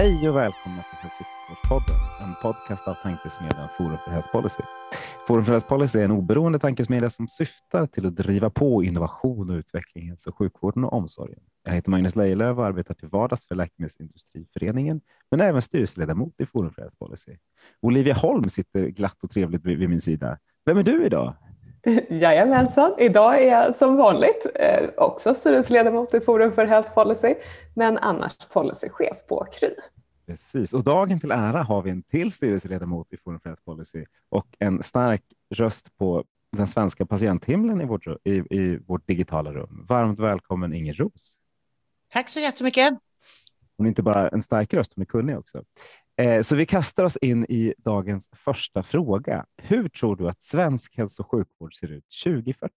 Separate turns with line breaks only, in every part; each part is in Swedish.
Hej och välkomna till Hälso och en podcast av tankesmedjan Forum för Health Policy. Forum för Health Policy är en oberoende tankesmedja som syftar till att driva på innovation och utveckling i hälso och sjukvården och omsorgen. Jag heter Magnus Lejelöw och arbetar till vardags för Läkemedelsindustriföreningen, men är även styrelseledamot i Forum för Health Policy. Olivia Holm sitter glatt och trevligt vid min sida. Vem är du idag?
Jajamensan, idag är jag som vanligt eh, också styrelseledamot i Forum för Health Policy, men annars policychef på Kry.
Precis, och dagen till ära har vi en till styrelseledamot i Forum för Health Policy och en stark röst på den svenska patienthimlen i vårt, i, i vårt digitala rum. Varmt välkommen Inger Ros.
Tack så jättemycket.
Hon är inte bara en stark röst, hon är kunnig också. Eh, så vi kastar oss in i dagens första fråga. Hur tror du att svensk hälso och sjukvård ser ut 2040?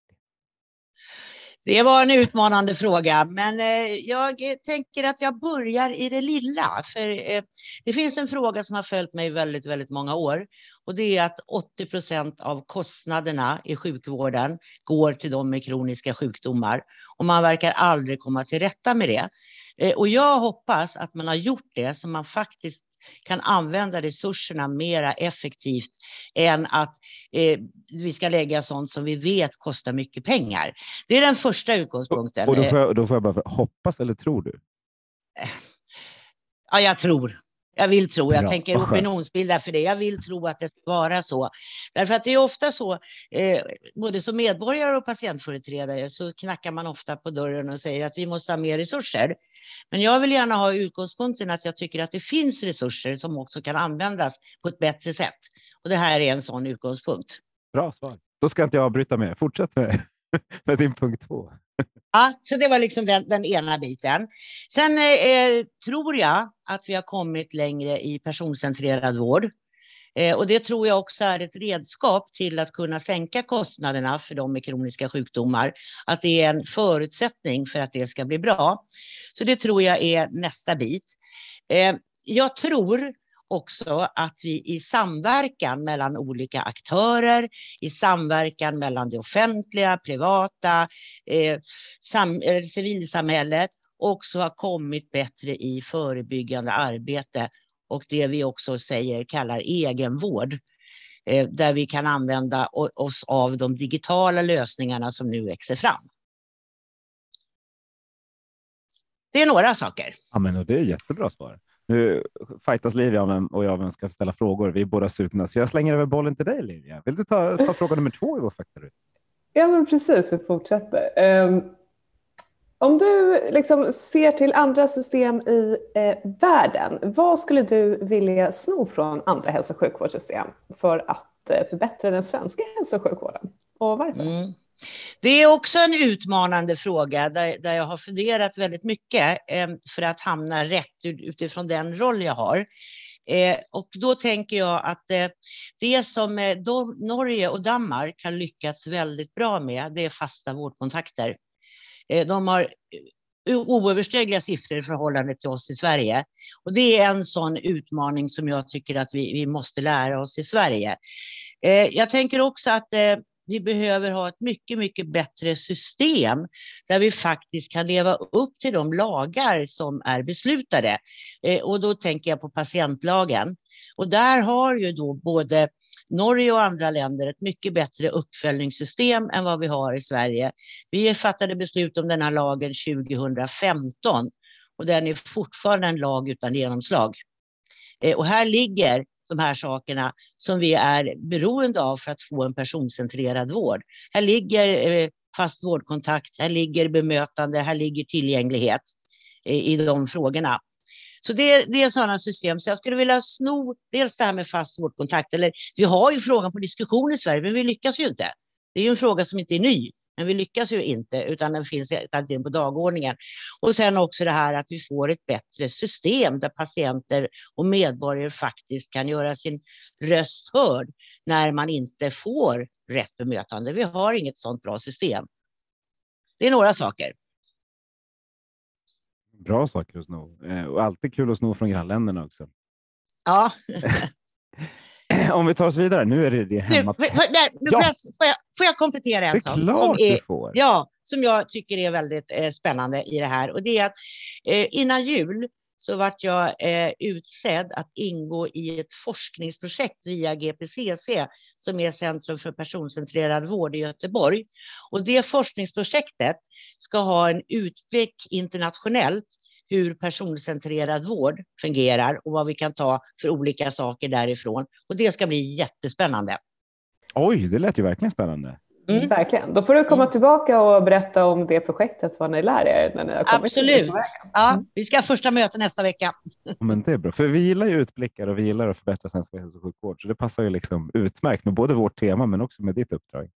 Det var en utmanande fråga, men eh, jag tänker att jag börjar i det lilla. För eh, det finns en fråga som har följt mig väldigt, väldigt många år och det är att 80 procent av kostnaderna i sjukvården går till de med kroniska sjukdomar och man verkar aldrig komma till rätta med det. Och jag hoppas att man har gjort det så man faktiskt kan använda resurserna mera effektivt än att eh, vi ska lägga sånt som vi vet kostar mycket pengar. Det är den första utgångspunkten.
Och då, får jag, då får jag bara hoppas eller tror du?
Ja, jag tror. Jag vill tro, jag ja, tänker opinionsbilda för det. Jag vill tro att det ska vara så. Därför att det är ofta så, eh, både som medborgare och patientföreträdare, så knackar man ofta på dörren och säger att vi måste ha mer resurser. Men jag vill gärna ha utgångspunkten att jag tycker att det finns resurser som också kan användas på ett bättre sätt. Och det här är en sån utgångspunkt.
Bra svar. Då ska inte jag avbryta mer. Fortsätt med, med din punkt två.
Ja, så det var liksom den, den ena biten. Sen eh, tror jag att vi har kommit längre i personcentrerad vård. Eh, och det tror jag också är ett redskap till att kunna sänka kostnaderna för de med kroniska sjukdomar. Att det är en förutsättning för att det ska bli bra. Så det tror jag är nästa bit. Eh, jag tror också att vi i samverkan mellan olika aktörer, i samverkan mellan det offentliga, privata, eh, sam, eh, civilsamhället också har kommit bättre i förebyggande arbete och det vi också säger kallar egenvård eh, där vi kan använda oss av de digitala lösningarna som nu växer fram. Det är några saker.
Ja, men det är jättebra svar. Nu fightas Livia och jag vem ska ställa frågor. Vi är båda sugna, så jag slänger över bollen till dig Livia. Vill du ta, ta fråga nummer två i vår faktaruta?
Ja, men precis. Vi fortsätter. Um, om du liksom ser till andra system i eh, världen, vad skulle du vilja sno från andra hälso och sjukvårdssystem för att eh, förbättra den svenska hälso och sjukvården? Och varför? Mm.
Det är också en utmanande fråga där, där jag har funderat väldigt mycket eh, för att hamna rätt utifrån den roll jag har. Eh, och då tänker jag att eh, det som eh, Norge och Danmark har lyckats väldigt bra med, det är fasta vårdkontakter. Eh, de har eh, oöverstigliga siffror i förhållande till oss i Sverige. Och det är en sån utmaning som jag tycker att vi, vi måste lära oss i Sverige. Eh, jag tänker också att vi behöver ha ett mycket, mycket bättre system där vi faktiskt kan leva upp till de lagar som är beslutade. Och då tänker jag på patientlagen. Och där har ju då både Norge och andra länder ett mycket bättre uppföljningssystem än vad vi har i Sverige. Vi fattade beslut om den här lagen 2015 och den är fortfarande en lag utan genomslag. Eh, och här ligger de här sakerna som vi är beroende av för att få en personcentrerad vård. Här ligger eh, fast vårdkontakt, här ligger bemötande, här ligger tillgänglighet eh, i de frågorna. Så det, det är sådana system. Så jag skulle vilja sno dels det här med fast vårdkontakt. Eller, vi har ju frågan på diskussion i Sverige, men vi lyckas ju inte. Det är ju en fråga som inte är ny. Men vi lyckas ju inte, utan den finns alltid på dagordningen. Och sen också det här att vi får ett bättre system där patienter och medborgare faktiskt kan göra sin röst hörd när man inte får rätt bemötande. Vi har inget sådant bra system. Det är några saker.
Bra saker att sno. Eh, och alltid kul att sno från grannländerna också.
Ja.
Om vi tar oss vidare. Nu är det det hemma.
Nu, får, där, nu
Ja.
får, jag, får, jag, får jag komplettera en
Det är
sak?
klart
som är,
du får.
Ja, som jag tycker är väldigt eh, spännande i det här. Och det är att eh, innan jul så vart jag eh, utsedd att ingå i ett forskningsprojekt via GPCC som är Centrum för personcentrerad vård i Göteborg. Och det forskningsprojektet ska ha en utblick internationellt hur personcentrerad vård fungerar och vad vi kan ta för olika saker därifrån. Och det ska bli jättespännande.
Oj, det lät ju verkligen spännande.
Mm.
Verkligen. Då får du komma tillbaka och berätta om det projektet, vad ni lär er när ni har kommit
Absolut. Ja, vi ska ha första möte nästa vecka.
Men det är bra, för vi gillar ju utblickar och vi gillar att förbättra svensk hälso och sjukvård, så det passar ju liksom utmärkt med både vårt tema men också med ditt uppdrag.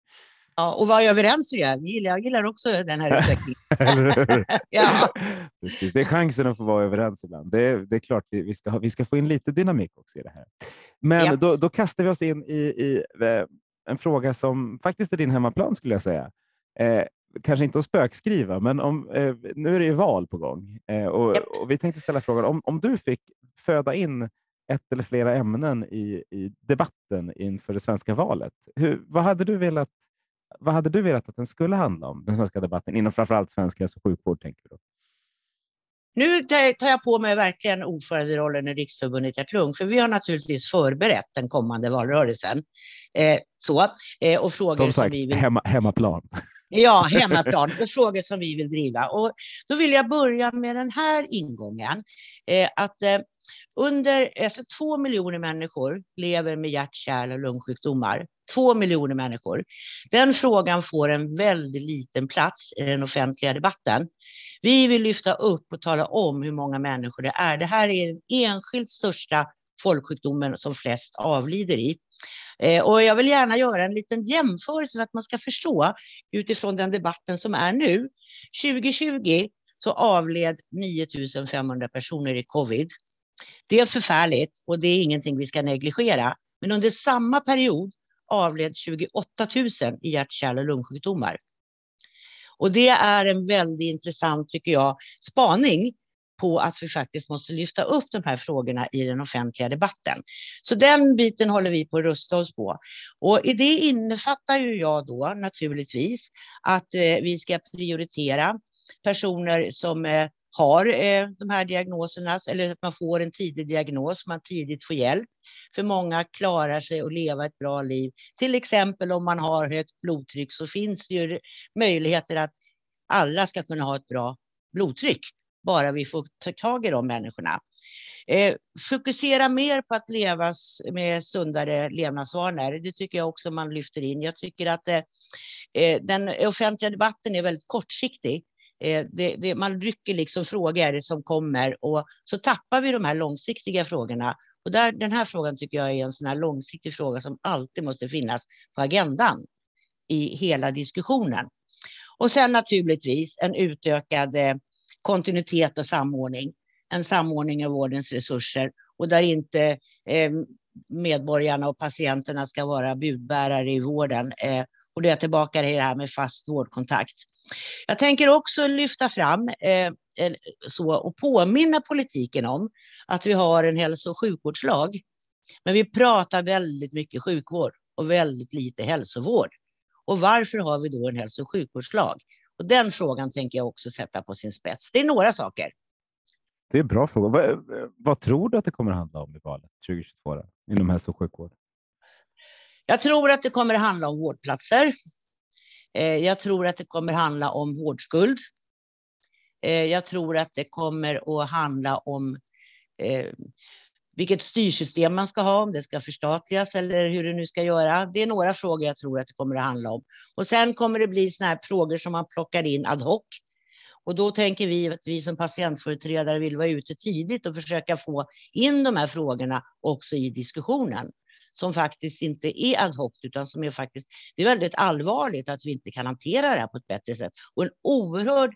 Ja, och vad överens vi är. Vi gillar, jag gillar också den här utvecklingen. Ja.
Precis, det är chansen att få vara överens ibland. Det är, det är klart vi, vi, ska ha, vi ska få in lite dynamik också i det här. Men
Ja.
då, då kastar vi oss in i, i eh, en fråga som faktiskt är din hemmaplan skulle jag säga. Eh, kanske inte att spökskriva, men om, eh, nu är det ju val på gång eh, och,
Japp.
och vi tänkte ställa frågan om, om du fick föda in ett eller flera ämnen i, i debatten inför det svenska valet. Hur, vad, hade du velat, vad hade du velat att den skulle handla om, den svenska debatten, inom framförallt svensk hälso och sjukvård? Tänker då?
Nu tar jag på mig verkligen ordföranderollen i Riksförbundet Hjärt-Lung, för vi har naturligtvis förberett den kommande valrörelsen. Eh, så, eh, och frågor
Som
som,
sagt,
vi vill
hemma, hemmaplan.
Ja, hemmaplan och frågor som vi vill driva. Och då vill jag börja med den här ingången. Eh, att eh, under, alltså två miljoner människor lever med hjärt-, kärl och lungsjukdomar. Två miljoner människor. Den frågan får en väldigt liten plats i den offentliga debatten. Vi vill lyfta upp och tala om hur många människor det är. Det här är den enskilt största folksjukdomen som flest avlider i. Eh, Och jag vill gärna göra en liten jämförelse för att man ska förstå utifrån den debatten som är nu. 2020 så avled 9500 personer i covid. Det är förfärligt och det är ingenting vi ska negligera. Men under samma period avled 28 000 i hjärt-, kärl och lungsjukdomar. Och det är en väldigt intressant, tycker jag, spaning på att vi faktiskt måste lyfta upp de här frågorna i den offentliga debatten. Så den biten håller vi på att rusta oss på. Och i det innefattar ju jag då naturligtvis att eh, vi ska prioritera personer som eh, har eh, de här diagnoserna eller att man får en tidig diagnos, man tidigt får hjälp. För många klarar sig och leva ett bra liv. Till exempel om man har högt blodtryck så finns det ju möjligheter att alla ska kunna ha ett bra blodtryck, bara vi får ta tag i de människorna. Eh, fokusera mer på att leva med sundare levnadsvanor. Det tycker jag också man lyfter in. Jag tycker att eh, eh den offentliga debatten är väldigt kortsiktig. Eh, det, det, man rycker liksom frågor som kommer och så tappar vi de här långsiktiga frågorna. Och där, den här frågan tycker jag är en sån här långsiktig fråga som alltid måste finnas på agendan i hela diskussionen. Och sen naturligtvis en utökad eh, kontinuitet och samordning. En samordning av vårdens resurser och där inte eh, medborgarna och patienterna ska vara budbärare i vården. Eh, och då är tillbaka till det här med fast vårdkontakt. Jag tänker också lyfta fram eh, så, och påminna politiken om att vi har en hälso och sjukvårdslag. Men vi pratar väldigt mycket sjukvård och väldigt lite hälsovård. Och varför har vi då en hälso och sjukvårdslag? Och den frågan tänker jag också sätta på sin spets. Det är några saker.
Det är en bra fråga. Vad, vad tror du att det kommer att handla om i valet 2022 då, inom hälso och sjukvård?
Eh, eh, jag tror att det kommer att handla om vårdplatser. Jag tror att det kommer att handla om vårdskuld. Jag tror att det kommer att handla om vilket styrsystem man ska ha, om det ska förstatligas eller hur det nu ska göra. Det är några frågor jag tror att det kommer att handla om. Och sen kommer det bli såna här frågor som man plockar in ad hoc. Och då tänker vi att vi som patientföreträdare vill vara ute tidigt och försöka få in de här frågorna också i diskussionen som faktiskt inte är ad hoc, utan som är faktiskt, det är väldigt allvarligt att vi inte kan hantera det här på ett bättre sätt. Och en oerhörd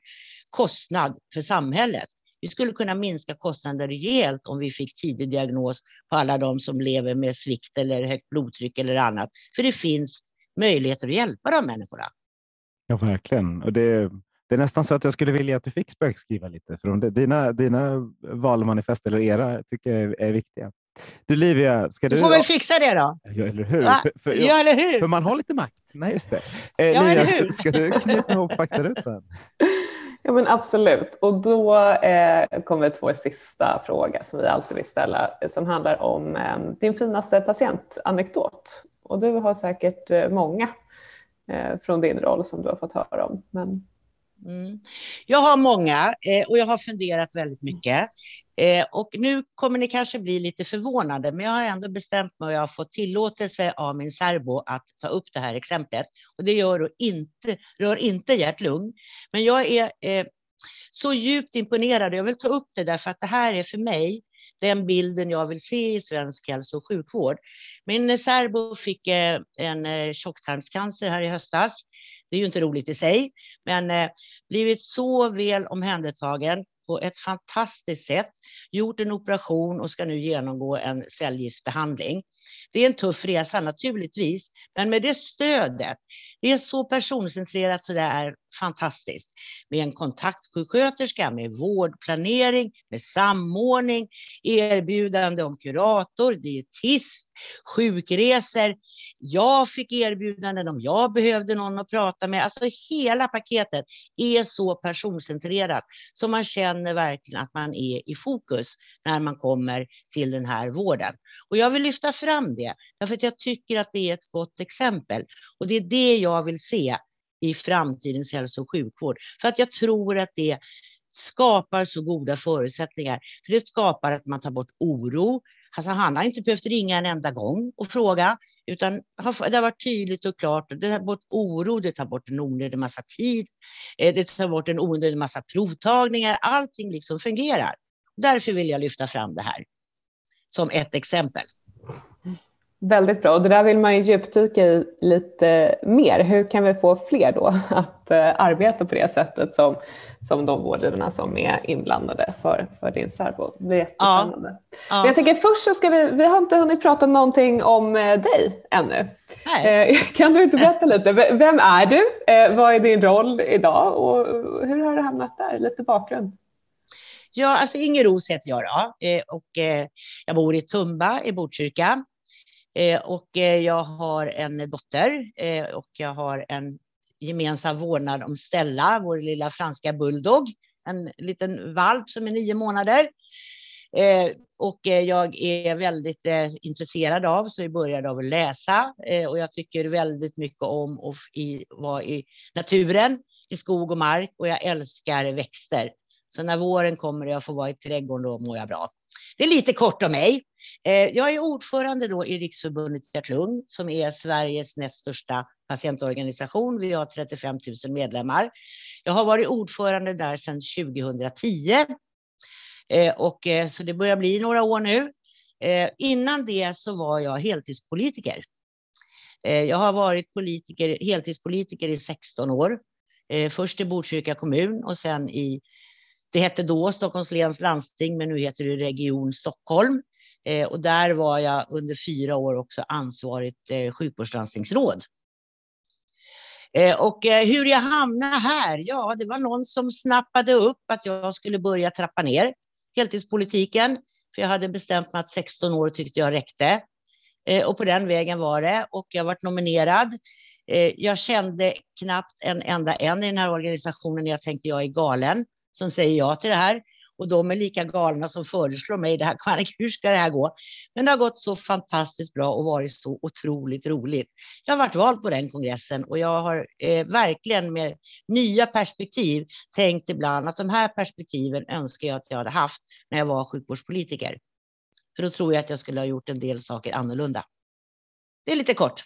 kostnad för samhället. Vi skulle kunna minska kostnaden rejält om vi fick tidig diagnos på alla de som lever med svikt eller högt blodtryck eller annat. För det finns möjligheter att hjälpa de människorna.
Ja, verkligen. Och det, det är nästan så att jag skulle vilja att du fick spökskriva lite, för de, dina, dina valmanifest eller era tycker jag är, är viktiga. Du Livia, ska du...
Du får väl fixa det då.
Ja, eller hur?
Ja,
För, för,
ja eller hur?
för man har lite makt. Nej, just det. Eh,
Ja,
Livia, ska, ska du knyta ihop faktarutan?
Ja men absolut. Och då eh, kommer vår sista fråga som vi alltid vill ställa som handlar om eh, din finaste patientanekdot. Och du har säkert eh, många eh, från din roll som du har fått höra om. Men
Mm. Jag har många eh, och jag har funderat väldigt mycket. Eh, och nu kommer ni kanske bli lite förvånade, men jag har ändå bestämt mig och jag har fått tillåtelse av min särbo att ta upp det här exemplet. Och det gör inte, rör inte hjärt-lung. Men jag är eh, så djupt imponerad och jag vill ta upp det därför att det här är för mig den bilden jag vill se i svensk hälso och sjukvård. Min särbo fick eh, en eh, tjocktarmscancer här i höstas. Det är ju inte roligt i sig, men eh, blivit så väl omhändertagen på ett fantastiskt sätt, gjort en operation och ska nu genomgå en cellgiftsbehandling. Det är en tuff resa naturligtvis, men med det stödet, det är så personcentrerat så det är fantastiskt. Med en kontaktsjuksköterska, med vårdplanering, med samordning, erbjudande om kurator, dietist, sjukresor. Jag fick erbjudanden om jag behövde någon att prata med. Alltså hela paketet är så personcentrerat så man känner verkligen att man är i fokus när man kommer till den här vården. Och jag vill lyfta fram det därför att jag tycker att det är ett gott exempel och det är det jag vill se i framtidens hälso och sjukvård för att jag tror att det skapar så goda förutsättningar. För det skapar att man tar bort oro. Alltså han har inte behövt ringa en enda gång och fråga, utan har- det har varit tydligt och klart. Det tar bort oro, det tar bort en onödig massa tid, eh, det tar bort en onödig massa provtagningar. Allting liksom fungerar. Därför vill jag lyfta fram det här som ett exempel
väldigt bra. Och det där vill man ju djupdyka i lite mer. Hur kan vi få fler då att eh, arbeta på det sättet som, som de vårdgivarna som är inblandade för, för din särbo? Det blir jättespännande. Men
Ja,
jag tänker först så ska vi, vi har inte hunnit prata någonting om eh, dig ännu.
nej.
Eh, Kan du inte berätta lite? Vem är du? Vad är din roll idag och hur har du hamnat där? Lite bakgrund.
Ja, alltså Inger Ros heter jag då, och jag bor i Tumba i Botkyrka. Eh, och eh, jag har en dotter eh, och jag har en gemensam vårdnad om Stella, vår lilla franska bulldog, en liten valp som är nio månader. Eh, och eh, jag är väldigt eh, intresserad av, så vi började av att läsa och jag tycker väldigt mycket om att i, vara i naturen, i skog och mark och jag älskar växter. Så när våren kommer och jag får vara i trädgården, då mår jag bra. Det är lite kort om mig. Eh, jag är ordförande då i Riksförbundet Hjärt-Lung som är Sveriges näst största patientorganisation. Vi har 35 000 medlemmar. Jag har varit ordförande där sedan 2010. Eh, och eh, så det börjar bli några år nu. Innan det så var jag heltidspolitiker. Jag har varit politiker, heltidspolitiker i 16 år. Först i Botkyrka kommun och sen i det hette då Stockholms läns landsting, men nu heter det Region Stockholm. Eh, och där var jag under fyra år också ansvarigt eh, sjukvårdslandstingsråd. Eh, och eh, hur jag hamnade här? Ja, det var någon som snappade upp att jag skulle börja trappa ner heltidspolitiken. För jag hade bestämt mig att 16 år tyckte jag räckte. Eh, och på den vägen var det. Och jag varit nominerad. Eh, jag kände knappt en enda en i den här organisationen. Jag tänkte jag är galen som säger ja till det här. Och de är lika galna som föreslår mig det här. Hur ska det här gå? Men det har gått så fantastiskt bra och varit så otroligt roligt. Jag har varit vald på den kongressen och jag har eh, verkligen med nya perspektiv tänkt ibland att de här perspektiven önskar jag att jag hade haft när jag var sjukvårdspolitiker. För då tror jag att jag skulle ha gjort en del saker annorlunda. Det är lite kort.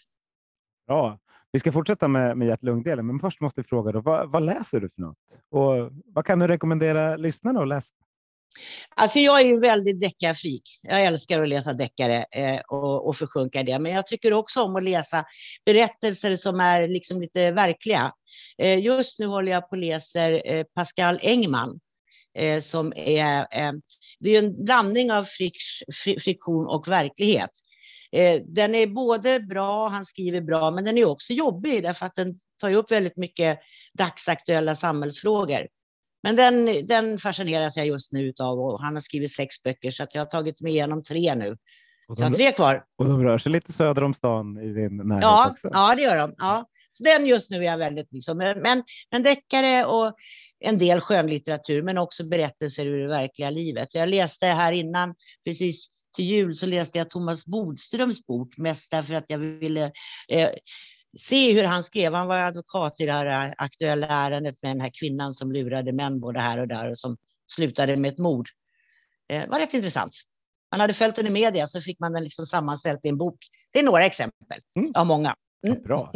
Bra. Vi ska fortsätta med, med hjärt-lungdelen, men först måste vi fråga då, vad, vad läser du för något? Och vad kan du rekommendera lyssnarna att läsa?
Alltså jag är ju väldigt deckarfreak. Jag älskar att läsa deckare eh, och, och försjunka i det. Men jag tycker också om att läsa berättelser som är liksom lite verkliga. Eh, just nu håller jag på och läser eh, Pascal Engman. Eh, som är, eh, det är en blandning av frik, friktion och verklighet. Eh, den är både bra, han skriver bra, men den är också jobbig därför att den tar upp väldigt mycket dagsaktuella samhällsfrågor. Men den, den fascineras jag just nu av och han har skrivit sex böcker så att jag har tagit mig igenom tre nu. Och de, jag har tre kvar.
Och de rör sig lite söder om stan i din närhet
ja,
också?
Ja, det gör de. Ja. Så den just nu är jag väldigt liksom, men, men deckare och en del skönlitteratur, men också berättelser ur det verkliga livet. Jag läste här innan, precis till jul, så läste jag Thomas Bodströms bok, mest därför att jag ville eh, se hur han skrev. Han var advokat i det här aktuella ärendet med den här kvinnan som lurade män både här och där och som slutade med ett mord. Eh, det var rätt intressant. Man hade följt den i media så fick man den liksom sammanställt i en bok. Det är några exempel mm. av många.
Mm. Ja, bra.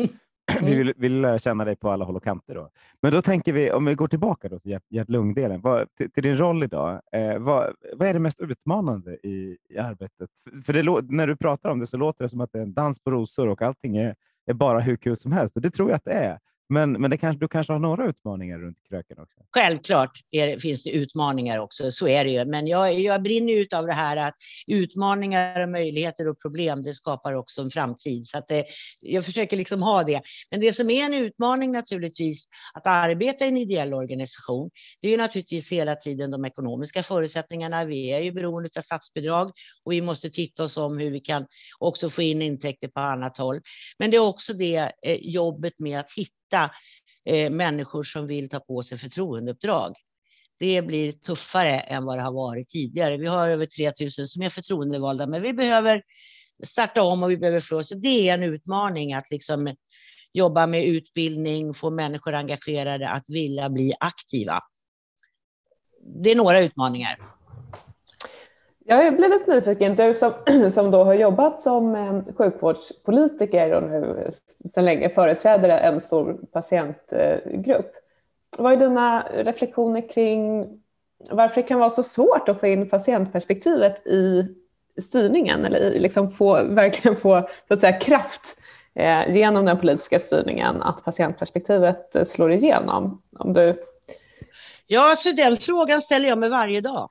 Vi vill, vill lära känna dig på alla håll och kanter. Då. Men då tänker vi, om vi går tillbaka då till hjärt-lungdelen, till, till, din roll idag. Eh, vad, vad är det mest utmanande i, i arbetet? För, för det, när du pratar om det så låter det som att det är en dans på rosor och allting är är bara hur kul som helst. Och det tror jag att det är. Men, men det kanske, du kanske har några utmaningar runt kröken också?
Självklart är, finns det utmaningar också, så är det ju. Men jag, jag brinner ju av det här att utmaningar, möjligheter och problem, det skapar också en framtid. Så att det, jag försöker liksom ha det. Men det som är en utmaning naturligtvis, att arbeta i en ideell organisation, det är ju naturligtvis hela tiden de ekonomiska förutsättningarna. Vi är ju beroende av statsbidrag och vi måste titta oss om hur vi kan också få in intäkter på annat håll. Men det är också det eh, jobbet med att hitta hitta eh, människor som vill ta på sig förtroendeuppdrag. Det blir tuffare än vad det har varit tidigare. Vi har över 3000 som är förtroendevalda, men vi behöver starta om och vi behöver slå. Så det är en utmaning att liksom jobba med utbildning, få människor engagerade att vilja bli aktiva. Det är några utmaningar.
Jag är lite nyfiken, du som, som då har jobbat som eh, sjukvårdspolitiker och nu sedan länge företräder en stor patientgrupp. Vad är dina reflektioner kring varför det kan vara så svårt att få in patientperspektivet i styrningen eller i, liksom få, verkligen få så att säga, kraft eh, genom den politiska styrningen att patientperspektivet eh, slår igenom? Om du...
Ja, så den frågan ställer jag mig varje dag.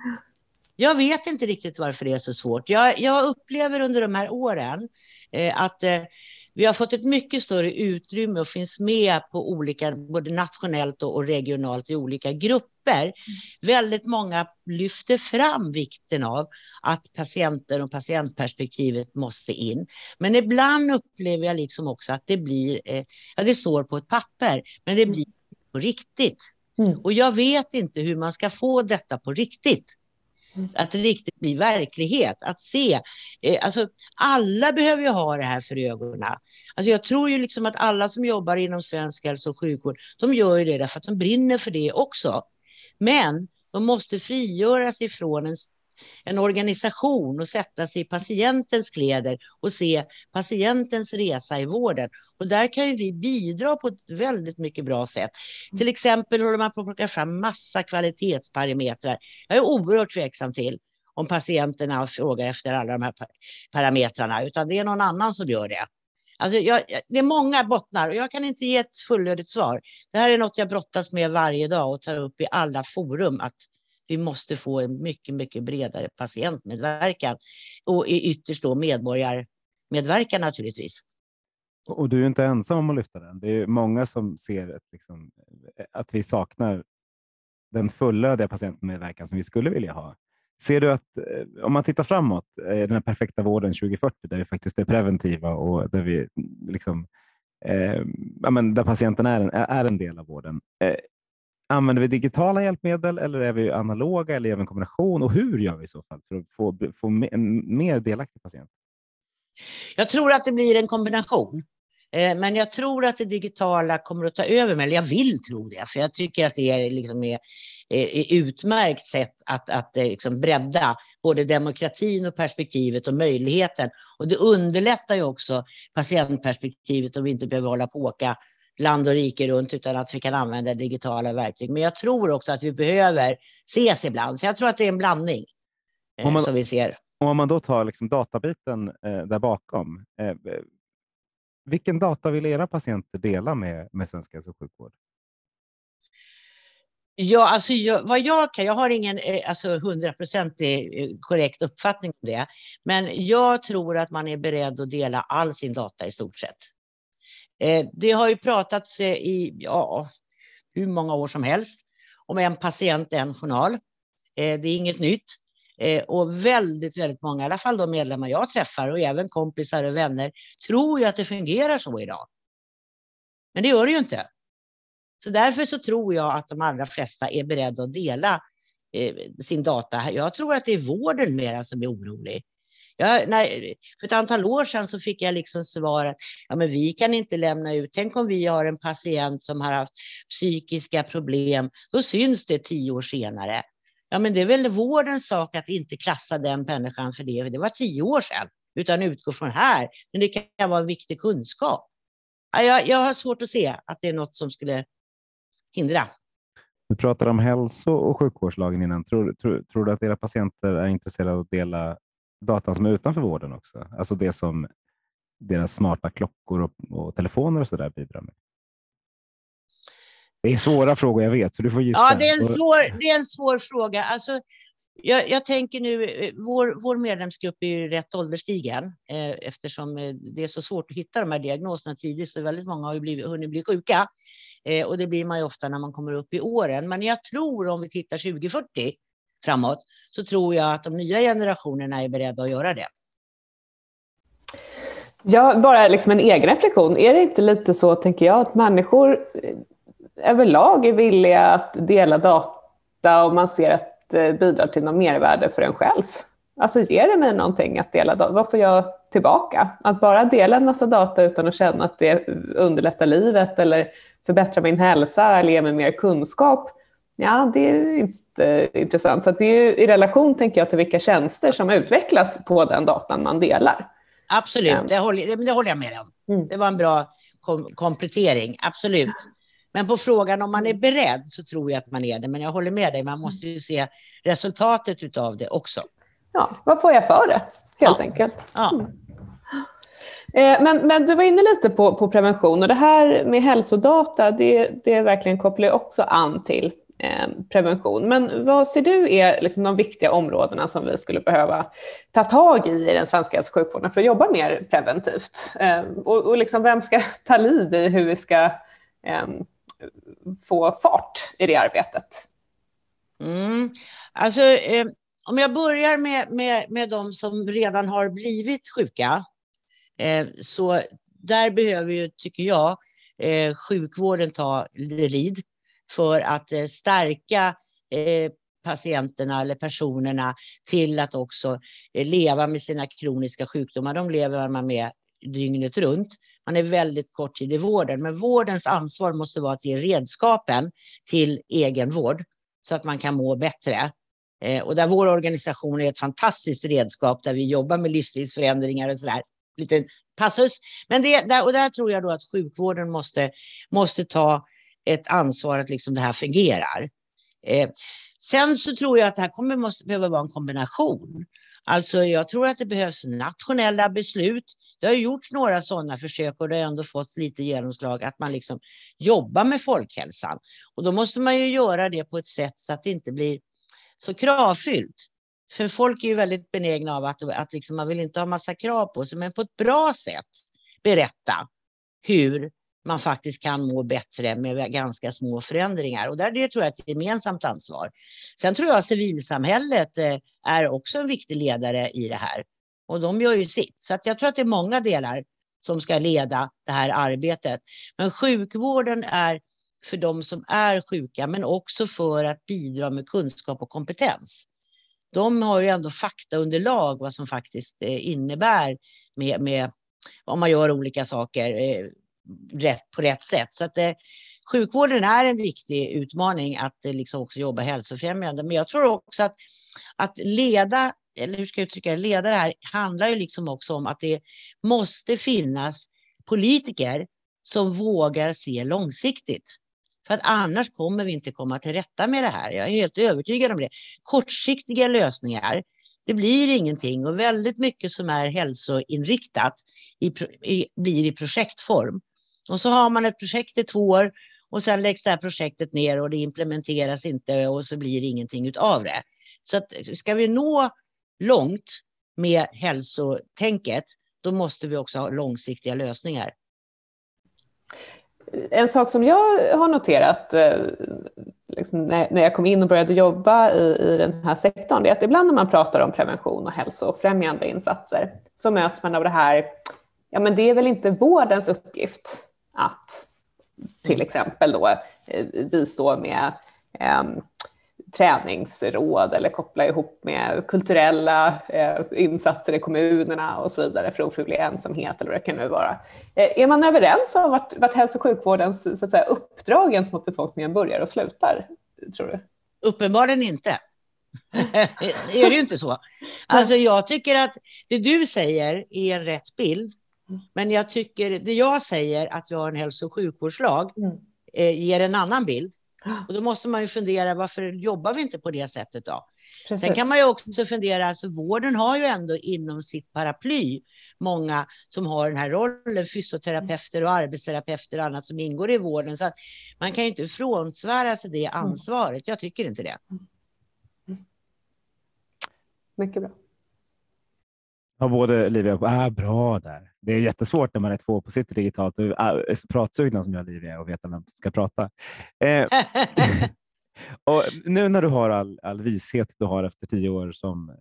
Jag vet inte riktigt varför det är så svårt. Jag, jag upplever under de här åren eh, att eh, vi har fått ett mycket större utrymme och finns med på olika, både nationellt och, regionalt i olika grupper. Mm. Väldigt många lyfter fram vikten av att patienter och patientperspektivet måste in. Men ibland upplever jag liksom också att det blir, eh, ja det står på ett papper, men det blir på riktigt. Mm. Och jag vet inte hur man ska få detta på riktigt. Att det riktigt blir verklighet. Att se. Eh, alltså, alla behöver ju ha det här för ögonen. Alltså, jag tror ju liksom att alla som jobbar inom svensk hälso och sjukvård, de gör ju det därför att de brinner för det också. Men de måste frigöras ifrån en en organisation och sätta sig i patientens kläder och se patientens resa i vården. Och där kan ju vi bidra på ett väldigt mycket bra sätt. Till exempel håller man på att plocka fram massa kvalitetsparametrar. Jag är oerhört tveksam till om patienterna frågar efter alla de här parametrarna, utan det är någon annan som gör det. Alltså jag, det är många bottnar och jag kan inte ge ett fullödigt svar. Det här är något jag brottas med varje dag och tar upp i alla forum. Att vi måste få en mycket, mycket bredare patientmedverkan och ytterst då medborgarmedverkan naturligtvis.
Och du är inte ensam om att lyfta den. Det är många som ser att, liksom, att vi saknar den fullödiga patientmedverkan som vi skulle vilja ha. Ser du att eh, om man tittar framåt, eh, den här perfekta vården 2040, där vi faktiskt är preventiva och där vi liksom, eh, där patienten är en, är en del av vården. Eh, Använder vi digitala hjälpmedel eller är vi analoga eller gör vi en kombination? Och hur gör vi i så fall för att få, få en mer delaktig patient?
Jag tror att det blir en kombination. Eh, men jag tror att det digitala kommer att ta över, eller jag vill tro det, för jag tycker att det är liksom är, är utmärkt sätt att, att eh, liksom bredda både demokratin och perspektivet och möjligheten. Och det underlättar ju också patientperspektivet om vi inte behöver hålla på och åka land och rike runt utan att vi kan använda digitala verktyg. Men jag tror också att vi behöver ses ibland. Så jag tror att det är en blandning eh, man, som vi ser.
Och om man då tar liksom databiten eh, där bakom. Eh, vilken data vill era patienter dela med, med Svensk hälso och sjukvård?
Ja, alltså jag, vad jag kan, jag har ingen eh, alltså hundraprocentig eh, korrekt uppfattning om det, men jag tror att man är beredd att dela all sin data i stort sett. Eh, det har ju pratats eh, i ja, hur många år som helst om en patient, en journal. Eh, det är inget nytt. Och väldigt, väldigt många, i alla fall de medlemmar jag träffar och även kompisar och vänner, tror ju att det fungerar så idag. Men det gör det ju inte. Så därför så tror jag att de allra flesta är beredda att dela sin data. Jag tror att det är vården mera som är orolig. Jag, när, för ett antal år sedan så fick jag liksom svaret, ja men vi kan inte lämna ut, tänk om vi har en patient som har haft psykiska problem, då syns det tio år senare. Ja men det är väl vårdens sak att inte klassa den människan för det, det var tio år sedan, utan utgå från här. Men det kan vara en viktig kunskap. Jag, jag har svårt att se att det är något som skulle hindra.
Du pratade om hälso och sjukvårdslagen innan. Tror, tror, tror, du att era patienter är intresserade av att dela data som är utanför vården också? Alltså det som deras smarta klockor och, och telefoner och så där bidrar med? Det är svåra frågor, jag vet, så du får gissa.
Ja, det är en svår, det är en svår fråga. Alltså, jag, jag, tänker nu, vår, vår medlemsgrupp är ju rätt ålderstigen eh, eftersom eh, det är så svårt att hitta de här diagnoserna tidigt, så väldigt många har ju blivit, hunnit bli sjuka. Eh, och det blir man ju ofta när man kommer upp i åren. Men jag tror om vi tittar 2040 framåt så tror jag att de nya generationerna är beredda att göra det.
Ja, bara liksom en egen reflektion. Är det inte lite så, tänker jag, att människor eh, överlag är villiga att dela data om man ser att det bidrar till något mervärde för en själv? Alltså ger det mig någonting att dela data? Vad får jag tillbaka? Att bara dela en massa data utan att känna att det underlättar livet eller förbättrar min hälsa eller ger mig mer kunskap, ja, det är inte intressant. Så det är i relation, tänker jag, till vilka tjänster som utvecklas på den datan man delar.
Absolut, det, håller, det håller jag med om. Mm. Det var en bra kom komplettering, absolut. Men på frågan om man är beredd så tror jag att man är det. Men jag håller med dig, man måste ju se resultatet av det också.
Ja, vad får jag för det, helt
ja.
enkelt. Ja. Mm. Eh, men, men du var inne lite på, på prevention och det här med hälsodata, det, det verkligen kopplar också an till Eh, prevention. Men vad ser du är liksom de viktiga områdena som vi skulle behöva ta tag i i den svenska hälso och sjukvården för att jobba mer preventivt? Eh, och och liksom vem ska ta lid i hur vi ska eh, få fart i det arbetet?
Mm. Alltså, eh, om jag börjar med, med, med de som redan har blivit sjuka Eh, så där behöver ju, tycker jag, eh, sjukvården ta lid för att eh, stärka eh, patienterna eller personerna till att också eh, leva med sina kroniska sjukdomar. De lever man med dygnet runt. Man är väldigt kort tid i vården, men vårdens ansvar måste vara att ge redskapen till egenvård så att man kan må bättre. Och där vår organisation är ett fantastiskt redskap där vi jobbar med livsstilsförändringar och så där liten passus. Men det, där, och där tror jag då att sjukvården måste, måste ta ett ansvar att liksom det här fungerar. Eh, sen så tror jag att det här kommer måste behöva vara en kombination. Alltså jag tror att det behövs nationella beslut. Det har gjorts några sådana försök och det har ändå fått lite genomslag att man liksom jobbar med folkhälsan. Och då måste man ju göra det på ett sätt så att det inte blir så kravfyllt. För folk är ju väldigt benägna av att, att liksom man vill inte ha massa krav på sig, men på ett bra sätt berätta hur man faktiskt kan må bättre med ganska små förändringar. Och där det tror jag är ett gemensamt ansvar. Sen tror jag civilsamhället eh, är också en viktig ledare i det här. Och de gör ju sitt. Så att jag tror att det är många delar som ska leda det här arbetet. Men sjukvården är för de som är sjuka, men också för att bidra med kunskap och kompetens de har ju ändå faktaunderlag vad som faktiskt eh, innebär med, med om man gör olika saker eh, rätt, på rätt sätt. Så att eh, sjukvården är en viktig utmaning att eh, liksom också jobba hälsofrämjande. Men jag tror också att, att leda, eller hur ska jag uttrycka det, leda det här handlar ju liksom också om att det måste finnas politiker som vågar se långsiktigt. För att annars kommer vi inte komma till rätta med det här. Jag är helt övertygad om det. Kortsiktiga lösningar, det blir ingenting och väldigt mycket som är hälsoinriktat i, i, blir i projektform. Och så har man ett projekt i två år och sen läggs det här projektet ner och det implementeras inte och så blir det ingenting av det. Så att ska vi nå långt med hälsotänket, då måste vi också ha långsiktiga lösningar.
En sak som jag har noterat eh, liksom när jag kom in och började jobba i, i den här sektorn, är att ibland när man pratar om prevention och hälsofrämjande insatser så möts man av det här, ja men det är väl inte vårdens uppgift att till exempel då eh, bistå med um, träningsråd eller koppla ihop med kulturella eh, insatser i kommunerna och så vidare för ofrivillig ensamhet eller vad det kan nu vara. Eh, är man överens om vart, vart hälso och sjukvårdens så att säga, uppdrag gentemot befolkningen börjar och slutar, tror du?
Uppenbarligen inte. är det ju inte så. Alltså jag tycker att det du säger är en rätt bild. Men jag tycker det jag säger att vi har en hälso och sjukvårdslag mm. eh, ger en annan bild. Och då måste man ju fundera varför jobbar vi inte på det sättet då? Precis. Sen kan man ju också fundera, alltså vården har ju ändå inom sitt paraply många som har den här rollen, fysioterapeuter och arbetsterapeuter och annat som ingår i vården. Så man kan ju inte frånsvära sig det mm. ansvaret. Jag tycker inte det.
Mycket bra.
Ja, både Livia och ah, bra där. Det är jättesvårt när man är två på sitt digitalt. Du är så pratsugna som jag Livia och veta vem som ska prata. Eh, och nu när du har all, all vishet du har efter tio år som eh,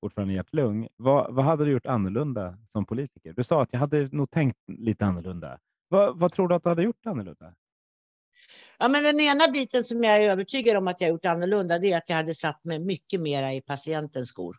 ordförande i Hjärt-Lung, vad, vad hade du gjort annorlunda som politiker? Du sa att jag hade nog tänkt lite annorlunda. Vad, vad tror du att du hade gjort annorlunda?
Ja, men den ena biten som jag är övertygad om att jag gjort annorlunda, det är att jag hade satt mig mycket mera i patientens skor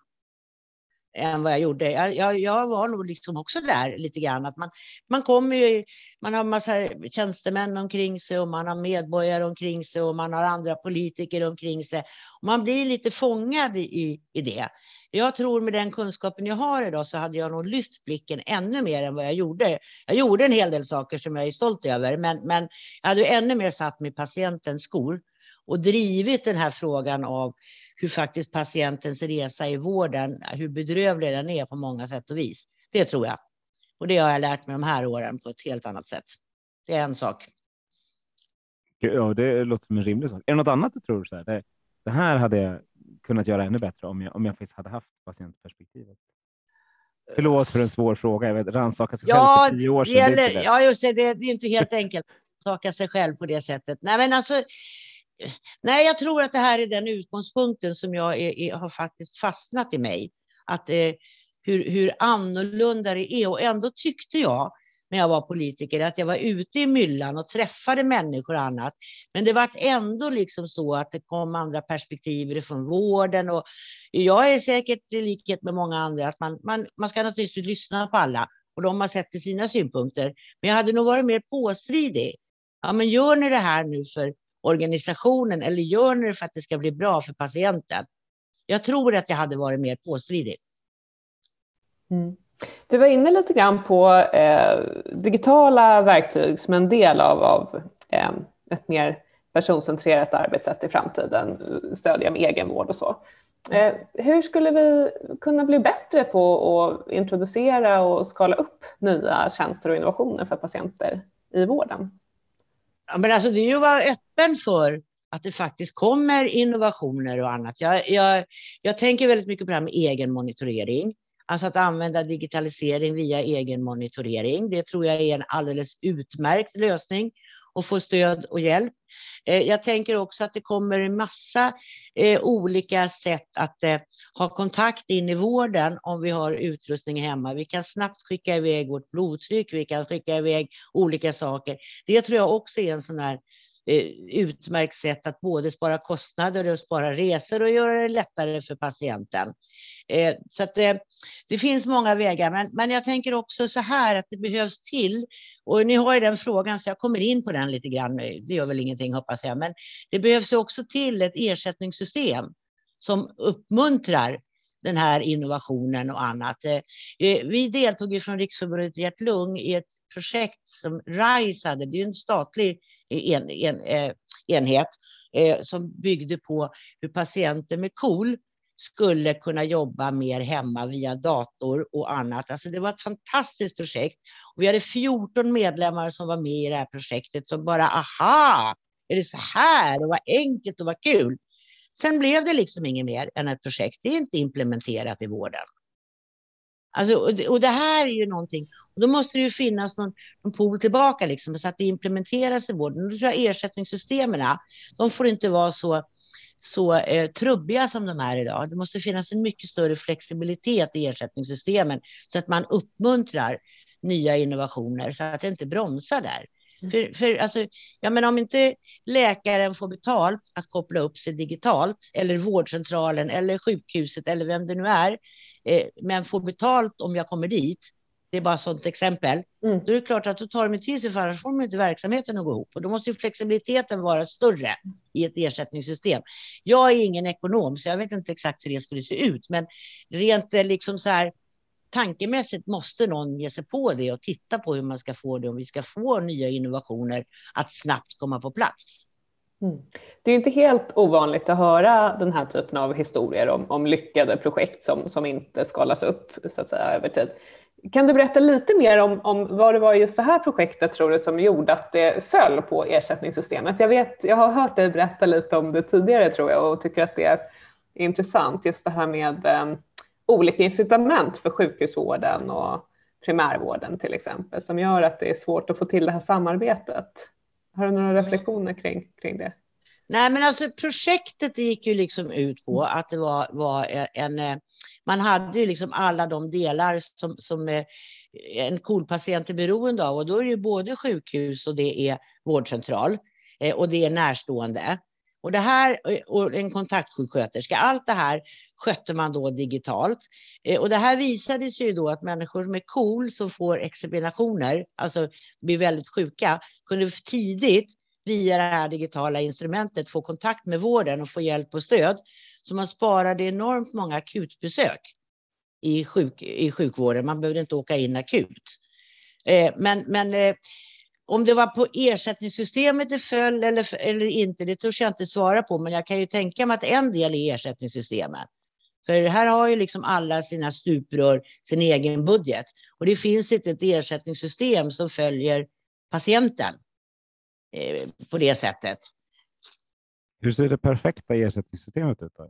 än vad jag gjorde. Jag, jag, jag, var nog liksom också där lite grann att man, man kommer ju, man har massa tjänstemän omkring sig och man har medborgare omkring sig och man har andra politiker omkring sig. Och man blir lite fångad i, i det. Jag tror med den kunskapen jag har idag så hade jag nog lyft blicken ännu mer än vad jag gjorde. Jag gjorde en hel del saker som jag är stolt över, men, men jag hade ännu mer satt mig i patientens skor och drivit den här frågan av hur faktiskt patientens resa i vården, hur bedrövlig den är på många sätt och vis. Det tror jag. Och det har jag lärt mig de här åren på ett helt annat sätt. Det är en sak.
Ja, det låter som en rimlig sak. Är det något annat du tror? Så här? Det, det här hade jag kunnat göra ännu bättre om jag, om jag faktiskt hade haft patientperspektivet. Förlåt för en svår fråga. Jag vet, rannsaka sig
ja,
själv för tio år sedan.
Gäller, ja, just det. Det, det är inte helt enkelt att saka sig själv på det sättet. Nej, men alltså, nej, jag tror att det här är den utgångspunkten som jag är, är, har faktiskt fastnat i mig. Att eh, hur, hur annorlunda det är. Och ändå tyckte jag när jag var politiker att jag var ute i myllan och träffade människor och annat. Men det var ändå liksom så att det kom andra perspektiv från vården. Och jag är säkert i likhet med många andra att man, man, man ska naturligtvis lyssna på alla och de har sett till sina synpunkter. Men jag hade nog varit mer påstridig. Ja, men gör ni det här nu för organisationen eller gör ni det för att det ska bli bra för patienten? Jag tror att jag hade varit mer påstridig.
Mm. Du var inne lite grann på eh, digitala verktyg som en del av, av eh, ett mer personcentrerat arbetssätt i framtiden, stödja med egenvård och så. Eh, hur skulle vi kunna bli bättre på att introducera och skala upp nya tjänster och innovationer för patienter i vården?
Ja, men alltså det är ju att vara öppen för att det faktiskt kommer innovationer och annat. Jag, jag, jag tänker väldigt mycket på det här med egen monitorering. Alltså att använda digitalisering via egen monitorering. Det tror jag är en alldeles utmärkt lösning och få stöd och hjälp. Eh, jag tänker också att det kommer en massa eh, olika sätt att eh, ha kontakt in i vården om vi har utrustning hemma. Vi kan snabbt skicka iväg vårt blodtryck, vi kan skicka iväg olika saker. Det tror jag också är en sån här utmärkt sätt att både spara kostnader och spara resor och göra det lättare för patienten. Så att det, det finns många vägar, men, men jag tänker också så här att det behövs till och ni har ju den frågan så jag kommer in på den lite grann. Det gör väl ingenting hoppas jag, men det behövs också till ett ersättningssystem som uppmuntrar den här innovationen och annat. Eh, vi deltog från Riksförbundet Hjärt-Lung i ett projekt som RISE hade, det är en statlig en, en, eh, enhet eh, som byggde på hur patienter med KOL skulle kunna jobba mer hemma via dator och annat. Alltså det var ett fantastiskt projekt. Och vi hade 14 medlemmar som var med i det här projektet som bara aha, är det så här och vad enkelt och vad kul. Sen blev det liksom inget mer än ett projekt. Det är inte implementerat i vården. Alltså, och, det, och det här är ju någonting, och då måste det ju finnas någon, någon pool tillbaka liksom, så att det implementeras i vården. Och då tror jag ersättningssystemen, de får inte vara så så eh, trubbiga som de är idag. Det måste finnas en mycket större flexibilitet i ersättningssystemen så att man uppmuntrar nya innovationer så att det inte bromsar där. Mm. För, för alltså, ja, men om inte läkaren får betalt att koppla upp sig digitalt eller vårdcentralen eller sjukhuset eller vem det nu är, eh, men får betalt om jag kommer dit, det är bara ett sådant exempel, mm. då är det klart att då tar de till sig för annars får de inte verksamheten att gå ihop. Och då måste ju flexibiliteten vara större i ett ersättningssystem. Jag är ingen ekonom, så jag vet inte exakt hur det skulle se ut, men rent eh, liksom så här tankemässigt måste någon ge sig på det och titta på hur man ska få det om vi ska få nya innovationer att snabbt komma på plats.
Mm. Det är inte helt ovanligt att höra den här typen av historier om, om lyckade projekt som, som inte skalas upp så att säga, över tid. Kan du berätta lite mer om, om vad det var i just det här projektet tror du som gjorde att det föll på ersättningssystemet? Jag, vet, jag har hört dig berätta lite om det tidigare tror jag och tycker att det är intressant just det här med um, olika incitament för sjukhusvården och primärvården till exempel som gör att det är svårt att få till det här samarbetet. Har du några reflektioner kring, kring det?
Nej, men alltså projektet gick ju liksom ut på att det var, var en, eh, man hade ju liksom alla de delar som, som eh, en KOL-patient är beroende av och då är det ju både sjukhus och det är vårdcentral eh, och det är närstående. Och det här eh, och en kontaktsjuksköterska, allt det här skötte man då digitalt. Och det här visade sig ju då att människor med KOL som får examinationer, alltså blir väldigt sjuka, kunde tidigt via det här digitala instrumentet få kontakt med vården och få hjälp och stöd. Så man sparade enormt många akutbesök i, sjuk, i sjukvården. Man behövde inte åka in akut. Eh, men men eh, om det var på ersättningssystemet det föll eller, eller inte, det törs jag inte svara på. Men jag kan ju tänka mig att en del är ersättningssystemet. För här har ju liksom alla sina stuprör sin egen budget. Och det finns inte ett ersättningssystem som följer patienten. Eh, på det sättet.
Hur ser det perfekta ersättningssystemet ut då?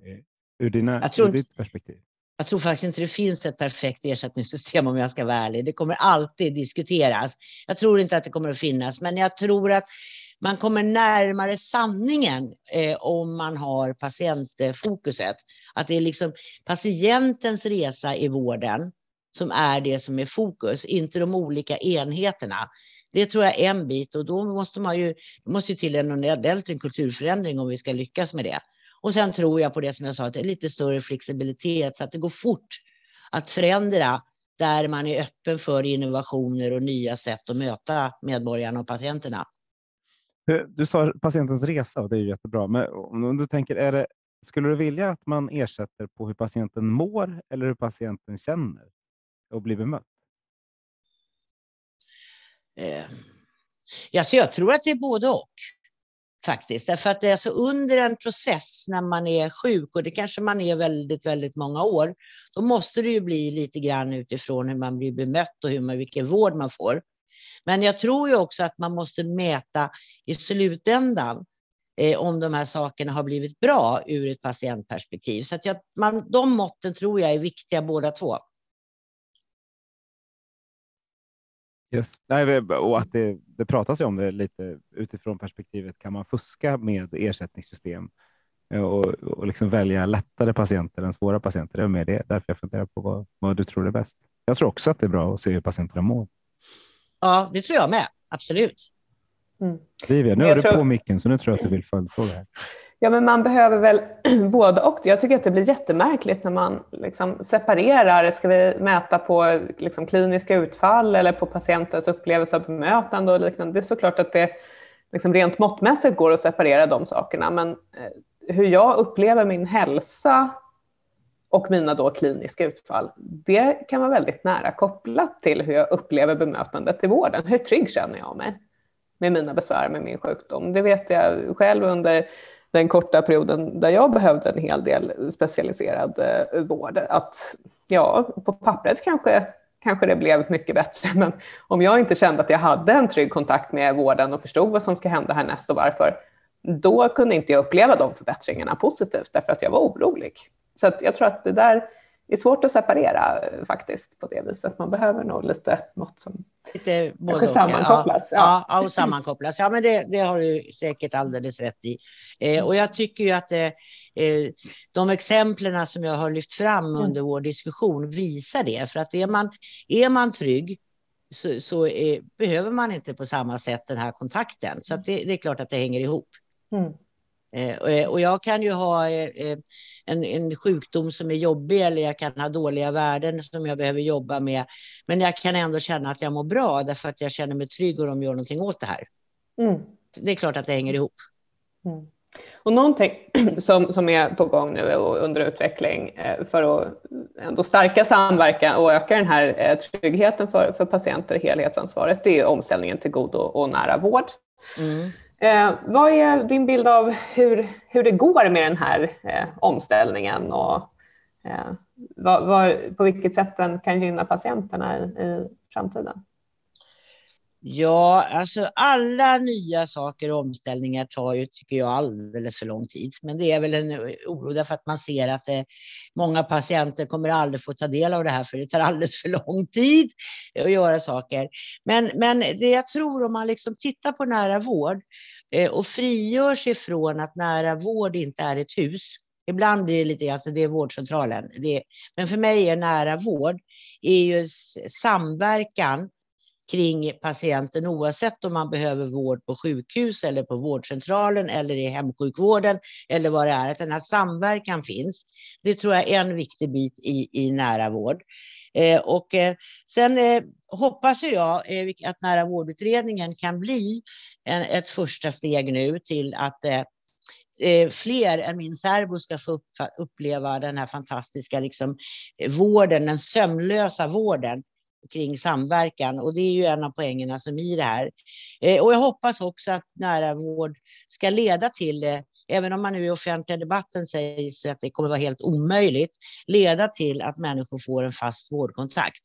Ur, dina, tror, ur ditt perspektiv?
Jag tror faktiskt inte det finns ett perfekt ersättningssystem om jag ska vara ärlig. Det kommer alltid diskuteras. Jag tror inte att det kommer att finnas, men jag tror att man kommer närmare sanningen eh, om man har patientfokuset. Att det är liksom patientens resa i vården som är det som är fokus, inte de olika enheterna. Det tror jag är en bit och då måste man ju, måste ju till en ordentlig kulturförändring om vi ska lyckas med det. Och sen tror jag på det som jag sa, att det är lite större flexibilitet så att det går fort att förändra där man är öppen för innovationer och nya sätt att möta medborgarna och patienterna.
Du sa patientens resa och det är jättebra. Men om du tänker, är det, skulle du vilja att man ersätter på hur patienten mår eller hur patienten känner och blir bemött?
Eh, ja, så jag tror att det är både och faktiskt. Därför att det är så under en process när man är sjuk och det kanske man är väldigt, väldigt många år. Då måste det ju bli lite grann utifrån hur man blir bemött och hur man, vilken vård man får. Men jag tror ju också att man måste mäta i slutändan eh, om de här sakerna har blivit bra ur ett patientperspektiv. Så att jag, man, de måtten tror jag är viktiga båda två.
Yes. Nej, och att det, det pratas ju om det lite utifrån perspektivet. Kan man fuska med ersättningssystem eh, och, och liksom välja lättare patienter än svåra patienter? Det är med det. Därför jag funderar på vad, vad du tror är bäst. Jag tror också att det är bra att se hur patienterna mår.
Ja, det tror jag med. Absolut.
Mm. Livia, nu har du tror... på micken, så nu tror jag att du vill följdfråga. Här.
Ja, men man behöver väl både och. Jag tycker att det blir jättemärkligt när man liksom separerar. Ska vi mäta på liksom kliniska utfall eller på patientens upplevelse av bemötande och liknande? Det är såklart att det liksom rent måttmässigt går att separera de sakerna. Men eh, hur jag upplever min hälsa och mina då kliniska utfall, det kan vara väldigt nära kopplat till hur jag upplever bemötandet i vården. Hur trygg känner jag mig med mina besvär med min sjukdom? Det vet jag själv under den korta perioden där jag behövde en hel del specialiserad eh, vård. Att ja, på pappret kanske, kanske det blev mycket bättre, men om jag inte kände att jag hade en trygg kontakt med vården och förstod vad som ska hända härnäst och varför, då kunde inte jag uppleva de förbättringarna positivt därför att jag var orolig. Så jag tror att det där är svårt att separera eh, faktiskt på det viset. Man behöver nog lite mått som lite både sammankopplas.
Ja, ja. och sammankopplas. Ja, men det, det har du säkert alldeles rätt i. Eh, och jag tycker ju att eh, eh de exemplen som jag har lyft fram mm. under vår diskussion visar det. För att är man, är man trygg så, så är, behöver man inte på samma sätt den här kontakten. Så det, det, är klart att det hänger ihop. Mm. Eh, och jag kan ju ha eh, en, en sjukdom som är jobbig eller jag kan ha dåliga värden som jag behöver jobba med. Men jag kan ändå känna att jag mår bra därför att jag känner mig trygg och de gör någonting åt det här. Mm. Det är klart att det hänger ihop.
Mm. Och någonting som, som är på gång nu och under utveckling eh, för att ändå stärka samverkan och öka den här tryggheten för, för patienter, helhetsansvaret, det är omställningen till god och, och nära vård. Mm. Eh, vad är din bild av hur, hur det går med den här eh, omställningen och eh, vad, vad, på vilket sätt den kan gynna patienterna i, i framtiden?
Ja, alltså alla nya saker och omställningar tar ju, tycker jag, alldeles för lång tid. Men det är väl en oro därför att man ser att det, många patienter kommer aldrig få ta del av det här för det tar alldeles för lång tid att göra saker. Men, men det jag tror om man liksom tittar på nära vård eh, och frigör sig från att nära vård inte är ett hus. Ibland blir det lite, alltså det är vårdcentralen. Det, men för mig är nära vård är ju samverkan kring patienten oavsett om man behöver vård på sjukhus eller på vårdcentralen eller i hemsjukvården eller vad det är. Att den här samverkan finns. Det tror jag är en viktig bit i, i nära vård. Eh, och eh, sen eh, hoppas jag eh, att nära vårdutredningen kan bli en, ett första steg nu till att eh, eh fler än min särbo ska få uppleva den här fantastiska liksom, vården, den sömnlösa vården kring samverkan och det är ju en av poängerna som i det här. Eh, och jag hoppas också att nära vård ska leda till det, även om man nu i offentliga debatten säger att det kommer vara helt omöjligt, leda till att människor får en fast vårdkontakt.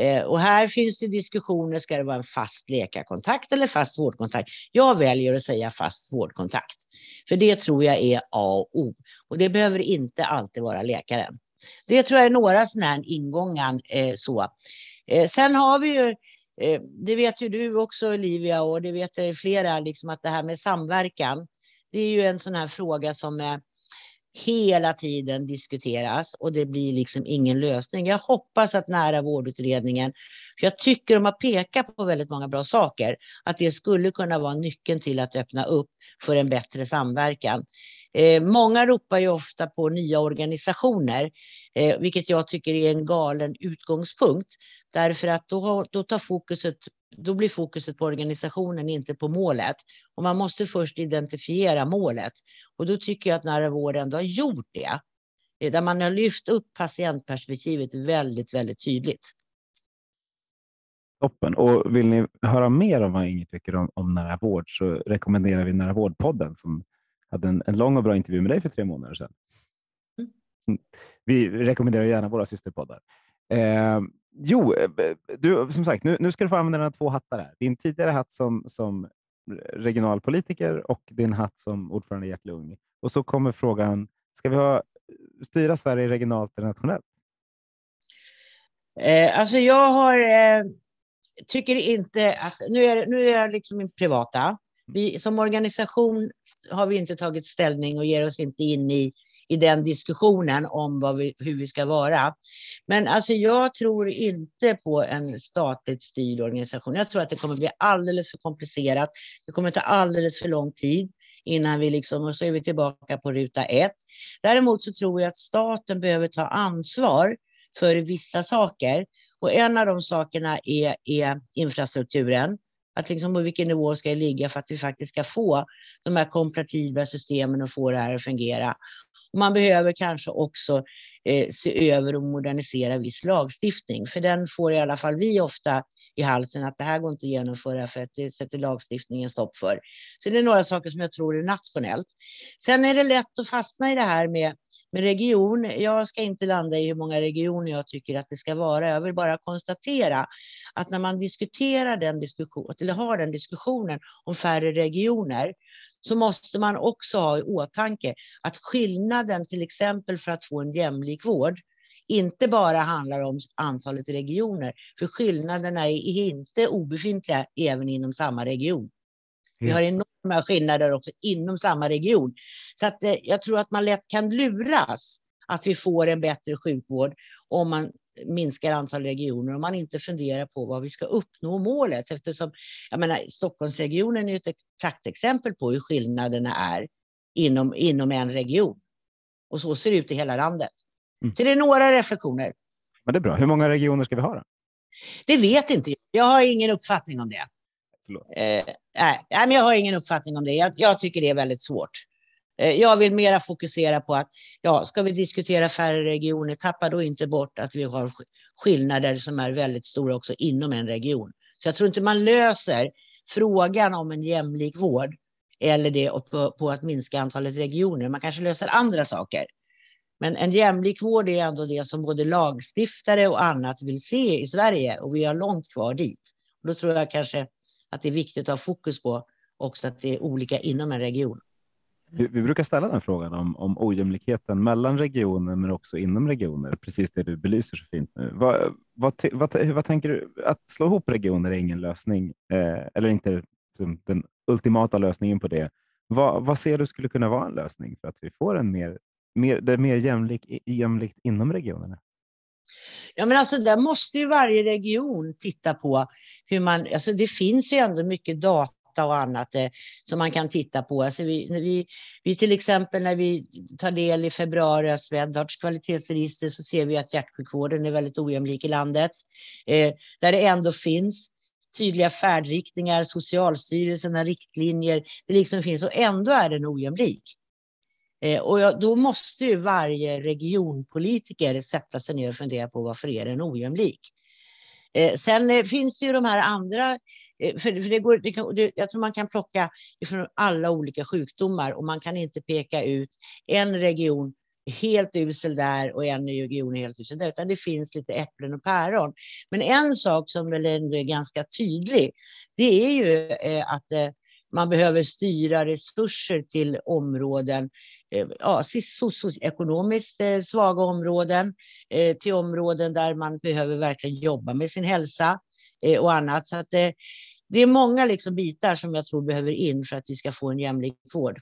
Eh, och här finns det diskussioner, ska det vara en fast läkarkontakt eller fast vårdkontakt? Jag väljer att säga fast vårdkontakt, för det tror jag är A och O. Och det behöver inte alltid vara läkaren. Det tror jag är några sådana här ingångar. Eh, så. Eh, sen har vi ju, eh, det vet ju du också Olivia och det vet flera, liksom att det här med samverkan, det är ju en sån här fråga som är hela tiden diskuteras och det blir liksom ingen lösning. Jag hoppas att nära vårdutredningen, för jag tycker de har pekat på väldigt många bra saker, att det skulle kunna vara nyckeln till att öppna upp för en bättre samverkan. Eh, många ropar ju ofta på nya organisationer, eh, vilket jag tycker är en galen utgångspunkt. Därför att då, då, tar fokuset, då blir fokuset på organisationen, inte på målet. Och man måste först identifiera målet. Och då tycker jag att nära vård ändå har gjort det. Eh, där man har lyft upp patientperspektivet väldigt, väldigt tydligt.
Toppen. Och vill ni höra mer om vad Inger tycker om, om nära vård så rekommenderar vi Nära vårdpodden som hade en, en lång och bra intervju med dig för tre månader sedan. Mm. Vi rekommenderar gärna våra systerpoddar. Eh, jo, du, som sagt, nu, nu ska du få använda dina två hattar. Här. Din tidigare hatt som, som regionalpolitiker och din hatt som ordförande i Hjärt-Lung. Och så kommer frågan, ska vi ha, styra Sverige regionalt eller nationellt?
Eh, alltså jag har, eh, tycker inte att, nu är, nu är jag liksom privata. Vi, som organisation har vi inte tagit ställning och ger oss inte in i, i den diskussionen om vad vi, hur vi ska vara. Men alltså jag tror inte på en statligt styrd organisation. Jag tror att det kommer bli alldeles för komplicerat. Det kommer ta alldeles för lång tid innan vi liksom, och så är vi tillbaka på ruta ett. Däremot så tror jag att staten behöver ta ansvar för vissa saker. Och en av de sakerna är, är infrastrukturen att liksom på vilken nivå ska jag ligga för att vi faktiskt ska få de här komparativa systemen och få det här att fungera. Och man behöver kanske också eh, se över och modernisera viss lagstiftning, för den får i alla fall vi ofta i halsen att det här går inte att genomföra för att det sätter lagstiftningen stopp för. Så det är några saker som jag tror är nationellt. Sen är det lätt att fastna i det här med men region, jag ska inte landa i hur många regioner jag tycker att det ska vara. Jag vill bara konstatera att när man diskuterar den diskussion, eller har den diskussionen om färre regioner, så måste man också ha i åtanke att skillnaden till exempel för att få en jämlik vård inte bara handlar om antalet regioner, för skillnaderna är inte obefintliga även inom samma region. Vi har enorma skillnader också inom samma region. Så att, eh, jag tror att man lätt kan luras att vi får en bättre sjukvård om man minskar antal regioner och man inte funderar på vad vi ska uppnå målet. Eftersom jag menar, Stockholmsregionen är ett praktexempel på hur skillnaderna är inom, inom en region. Och så ser det ut i hela landet. Mm. Så det är några reflektioner.
Men det är bra. Hur många regioner ska vi ha? Då?
Det vet inte jag. Jag har ingen uppfattning om det. Eh, nej, men jag har ingen uppfattning om det. Jag, jag tycker det är väldigt svårt. Eh, jag vill mera fokusera på att ja, ska vi diskutera färre regioner, tappa då inte bort att vi har skillnader som är väldigt stora också inom en region. Så jag tror inte man löser frågan om en jämlik vård eller det på, på att minska antalet regioner. Man kanske löser andra saker. Men en jämlik vård är ändå det som både lagstiftare och annat vill se i Sverige och vi har långt kvar dit. Och då tror jag kanske att det är viktigt att ha fokus på också att det är olika inom en region.
Vi, vi brukar ställa den frågan om, om ojämlikheten mellan regioner men också inom regioner, precis det du belyser så fint nu. Vad, vad, vad, vad tänker du? Att slå ihop regioner är ingen lösning, eh, eller inte liksom den ultimata lösningen på det. Vad, vad ser du skulle kunna vara en lösning för att vi får en mer, mer, det är mer jämlik, jämlikt inom regionerna?
Ja, men alltså där måste ju varje region titta på hur man, alltså det finns ju ändå mycket data och annat eh, som man kan titta på. Alltså vi, när vi, vi till exempel när vi tar del i februari av Swedharts kvalitetsregister så ser vi att hjärtsjukvården är väldigt ojämlik i landet. Eh, där det ändå finns tydliga färdriktningar, Socialstyrelsen har riktlinjer, det liksom finns och ändå är den ojämlik. Eh, och då måste ju varje regionpolitiker sätta sig ner och fundera på varför är den ojämlik. Eh, sen eh, finns det ju de här andra, för det går, det kan, jag tror man kan plocka ifrån alla olika sjukdomar och man kan inte peka ut en region helt usel där och en region helt usel där, utan det finns lite äpplen och päron. Men en sak som väl ändå är ganska tydlig, det är ju att man behöver styra resurser till områden Eh, ja, socioekonomiskt eh, svaga områden eh, till områden där man behöver verkligen jobba med sin hälsa och annat. Så att det, det är många liksom bitar som jag tror behöver in för att vi ska få en jämlik vård.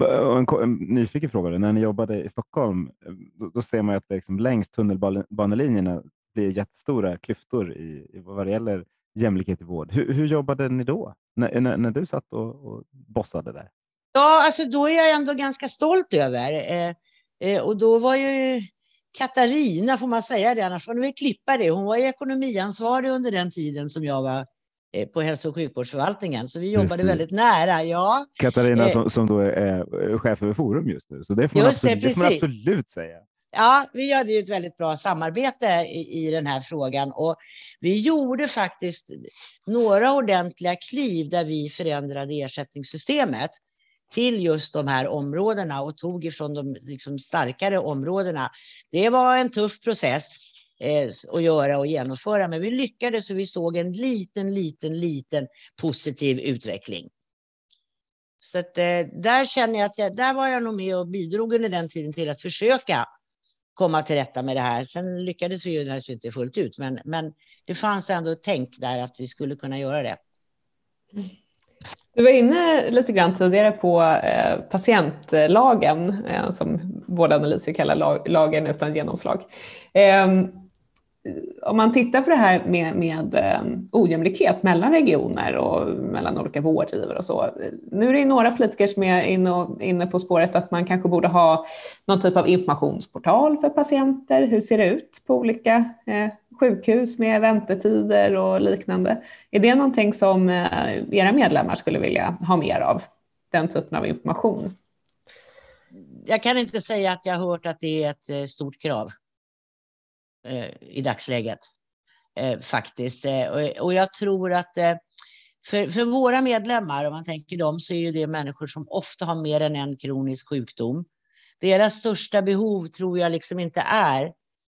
En, en nyfiken fråga. När ni jobbade i Stockholm, då, då ser man att liksom längs tunnelbanelinjerna blir jättestora klyftor i, i vad det gäller jämlikhet i vård. Hur, hur jobbade ni då, när, när, när du satt och, och bossade där?
Ja, alltså då är jag ändå ganska stolt över. Eh, eh, och då var ju Katarina, får man säga det, annars får vi klippa det. Hon var ju ekonomiansvarig under den tiden som jag var eh, på hälso och sjukvårdsförvaltningen, så vi jobbade precis. väldigt nära. Ja.
Katarina eh, som, som då är chef över Forum just nu, så det får man, absolut, det, det får man absolut säga.
Ja, vi hade ju ett väldigt bra samarbete i, i den här frågan och vi gjorde faktiskt några ordentliga kliv där vi förändrade ersättningssystemet till just de här områdena och tog ifrån de liksom starkare områdena. Det var en tuff process eh, att göra och genomföra, men vi lyckades och vi såg en liten, liten, liten positiv utveckling. Så att, eh, där känner jag att jag, där var jag nog med och bidrog under den tiden till att försöka komma till rätta med det här. Sen lyckades vi ju naturligtvis inte fullt ut, men, men det fanns ändå ett tänk där att vi skulle kunna göra det. Mm.
Du var inne lite grann tidigare på eh, patientlagen eh, som vårdanalyser kallar lag, lagen utan genomslag. Ehm, om man tittar på det här med, med eh, ojämlikhet mellan regioner och mellan olika vårdgivare och så. Nu är det några politiker som är inne, och, inne på spåret att man kanske borde ha någon typ av informationsportal för patienter. Hur ser det ut på olika sjukhus med väntetider och liknande. Är det någonting som eh, era medlemmar skulle vilja ha mer av? Den typen av information?
Jag kan inte säga att jag har hört att det är ett eh, stort krav eh, i dagsläget faktiskt. Och jag tror att för, för våra medlemmar, om man tänker dem, så är ju det människor som ofta har mer än en kronisk sjukdom. Deras största behov tror jag liksom inte är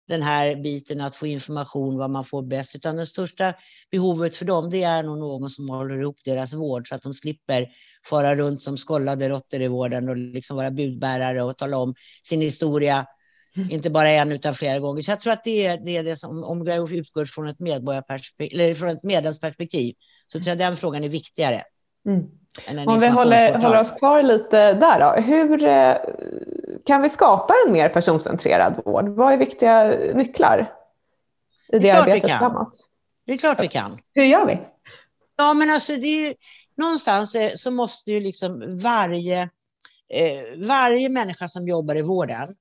den här biten att få information vad man får bäst, utan det största behovet för dem, det är nog någon som håller ihop deras vård så att de slipper fara runt som skollade råttor i vården och liksom vara budbärare och tala om sin historia, mm. inte bara en utan flera gånger. Så jag tror att det är det, är det som, om jag utgår från ett medborgarperspektiv, eller från ett medlemsperspektiv, så tror jag den frågan är viktigare.
Mm. Om vi håller, håller, oss kvar lite där då. Hur eh, kan vi skapa en mer personcentrerad vård? Vad är viktiga nycklar i det, det arbetet framåt?
Det är klart vi kan.
Hur gör vi?
Ja, men alltså det är ju, någonstans eh, så måste ju liksom varje, eh, varje människa som jobbar i vården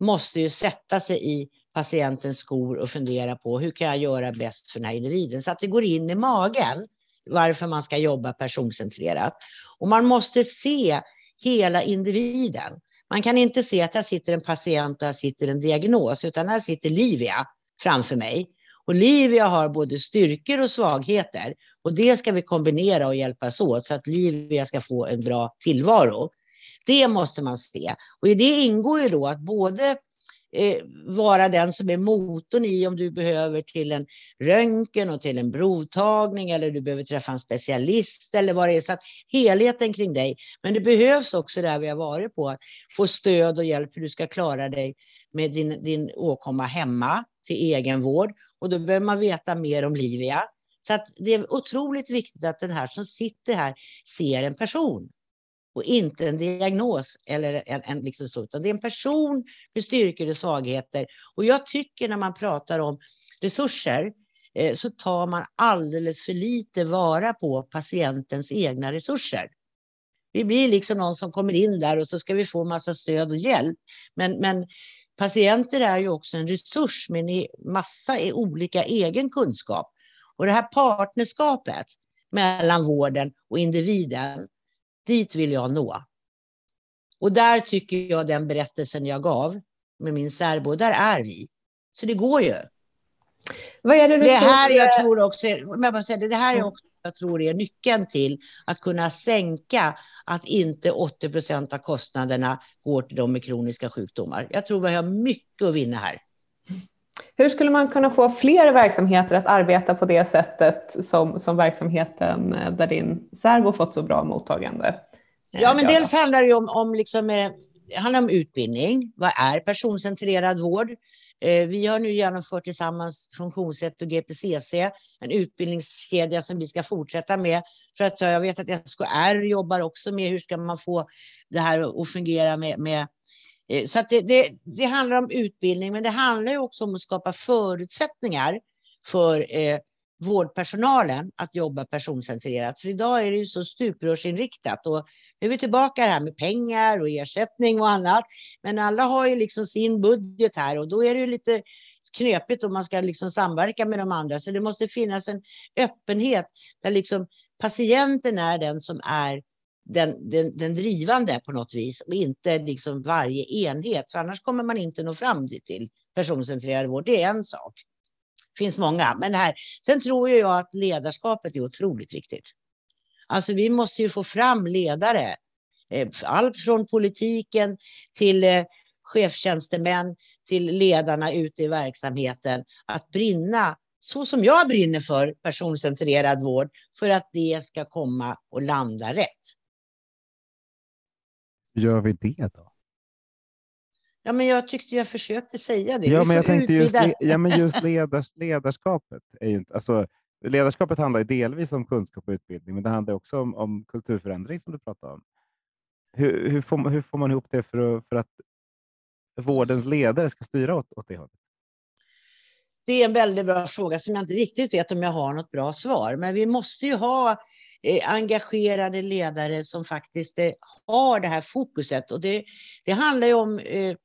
måste ju sätta sig i patientens skor och fundera på hur kan jag göra bäst för den här individen så att det går in i magen varför man ska jobba personcentrerat. Och man måste se hela individen. Man kan inte se att här sitter en patient och här sitter en diagnos, utan här sitter Livia framför mig. Och Livia har både styrkor och svagheter och det ska vi kombinera och hjälpas åt så att Livia ska få en bra tillvaro. Det måste man se. Och i det ingår ju då att både eh, vara den som är motorn i om du behöver till en röntgen och till en provtagning eller du behöver träffa en specialist eller vad det är. Så att helheten kring dig. Men det behövs också där vi har varit på att få stöd och hjälp hur du ska klara dig med din, din åkomma hemma till egenvård. Och då behöver man veta mer om Livia. Så att det är otroligt viktigt att den här som sitter här ser en person och inte en diagnos eller en, en liksom så, utan det är en person med styrkor och svagheter. Och jag tycker när man pratar om resurser eh, så tar man alldeles för lite vara på patientens egna resurser. Vi blir liksom någon som kommer in där och så ska vi få massa stöd och hjälp. Men, men patienter är ju också en resurs med en massa olika egen kunskap. Och det här partnerskapet mellan vården och individen Dit vill jag nå. Och där tycker jag den berättelsen jag gav med min särbo, där är vi. Så det går ju.
Vad är det du
det här tror... jag tror också, jag säga, det här är också jag tror är nyckeln till att kunna sänka att inte 80 procent av kostnaderna går till de med kroniska sjukdomar. Jag tror vi har mycket att vinna här.
Hur skulle man kunna få fler verksamheter att arbeta på det sättet som, som verksamheten eh, där din särbo fått så bra mottagande?
Ja, men dels handlar det om, om, liksom, eh, handlar om utbildning. Vad är personcentrerad vård? Eh, vi har nu genomfört tillsammans funktionssätt och GPCC, en utbildningskedja som vi ska fortsätta med. För att jag vet att SKR jobbar också med hur ska man få det här att fungera med, med Eh, Eh, så att det, det, det, handlar om utbildning, men det handlar också om att skapa förutsättningar för eh, vårdpersonalen att jobba personcentrerat. För idag är det ju så stuprörsinriktat och nu är vi tillbaka här med pengar och ersättning och annat. Men alla har ju liksom sin budget här och då är det ju lite knepigt om man ska liksom samverka med de andra. Så det måste finnas en öppenhet där liksom patienten är den som är den, den, den, drivande på något vis och inte liksom varje enhet. För annars kommer man inte nå fram till personcentrerad vård. Det är en sak. Det finns många. Men här, sen tror jag att ledarskapet är otroligt viktigt. Alltså vi måste ju få fram ledare. Eh, allt från politiken till eh, chefstjänstemän till ledarna ute i verksamheten. Att brinna så som jag brinner för personcentrerad vård för att det ska komma och landa rätt
gör vi det då?
Ja, men jag tyckte jag försökte säga det.
Ja, men jag tänkte just, ja, men just ledars, ledarskapet. Är ju inte, alltså, ledarskapet handlar ju delvis om kunskap och utbildning, men det handlar också om, om kulturförändring som du pratade om. Hur, hur, får, man, hur får man ihop det för att, för att vårdens ledare ska styra åt, åt det hållet?
Det är en väldigt bra fråga som jag inte riktigt vet om jag har något bra svar. Men vi måste ju ha Eh, engagerade ledare som faktiskt eh, har det här fokuset. Och det, det handlar ju om eh,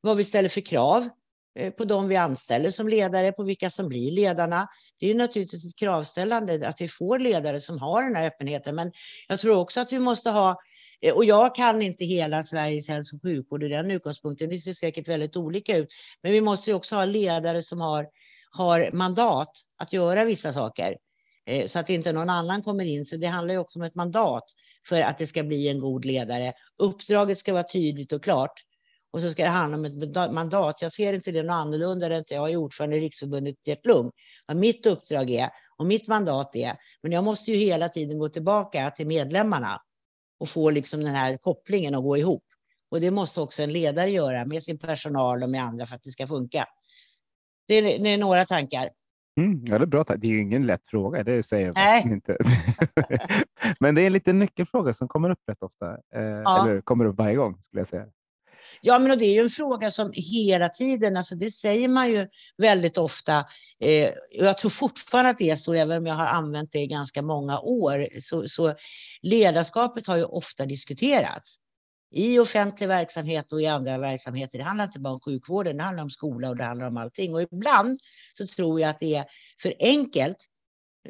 vad vi ställer för krav. Eh, på de vi anställer som ledare, på vilka som blir ledarna. Det är naturligtvis ett kravställande att vi får ledare som har den här öppenheten, men jag tror också att vi måste ha eh, och jag kan inte hela Sveriges hälso och sjukvård i den utgångspunkten. Det ser säkert väldigt olika ut, men vi måste också ha ledare som har, har mandat att göra vissa saker Eh, så att inte någon annan kommer in. Så det handlar ju också om ett mandat för att det ska bli en god ledare. Uppdraget ska vara tydligt och klart och så ska det handla om ett mandat. Jag ser inte det något annorlunda än att jag är ordförande i Riksförbundet Hjärt-Lung. Vad mitt uppdrag är och mitt mandat är. Men jag måste ju hela tiden gå tillbaka till medlemmarna och få liksom den här kopplingen att gå ihop. Och det måste också en ledare göra med sin personal och med andra för att det ska funka. Det är, det är några tankar.
Mm, ja, det är bra. Det är ju ingen lätt fråga, det säger jag Nej. inte. Men det är en liten nyckelfråga som kommer upp rätt ofta, eh, ja. eller kommer upp varje gång skulle jag säga.
Ja, men det är ju en fråga som hela tiden, alltså det säger man ju väldigt ofta. Eh, jag tror fortfarande att det är så, även om jag har använt det i ganska många år. Så, så ledarskapet har ju ofta diskuterats i offentlig verksamhet och i andra verksamheter. Det handlar inte bara om sjukvården, det handlar om skola och det handlar om allting. Och ibland så tror jag att det är för enkelt,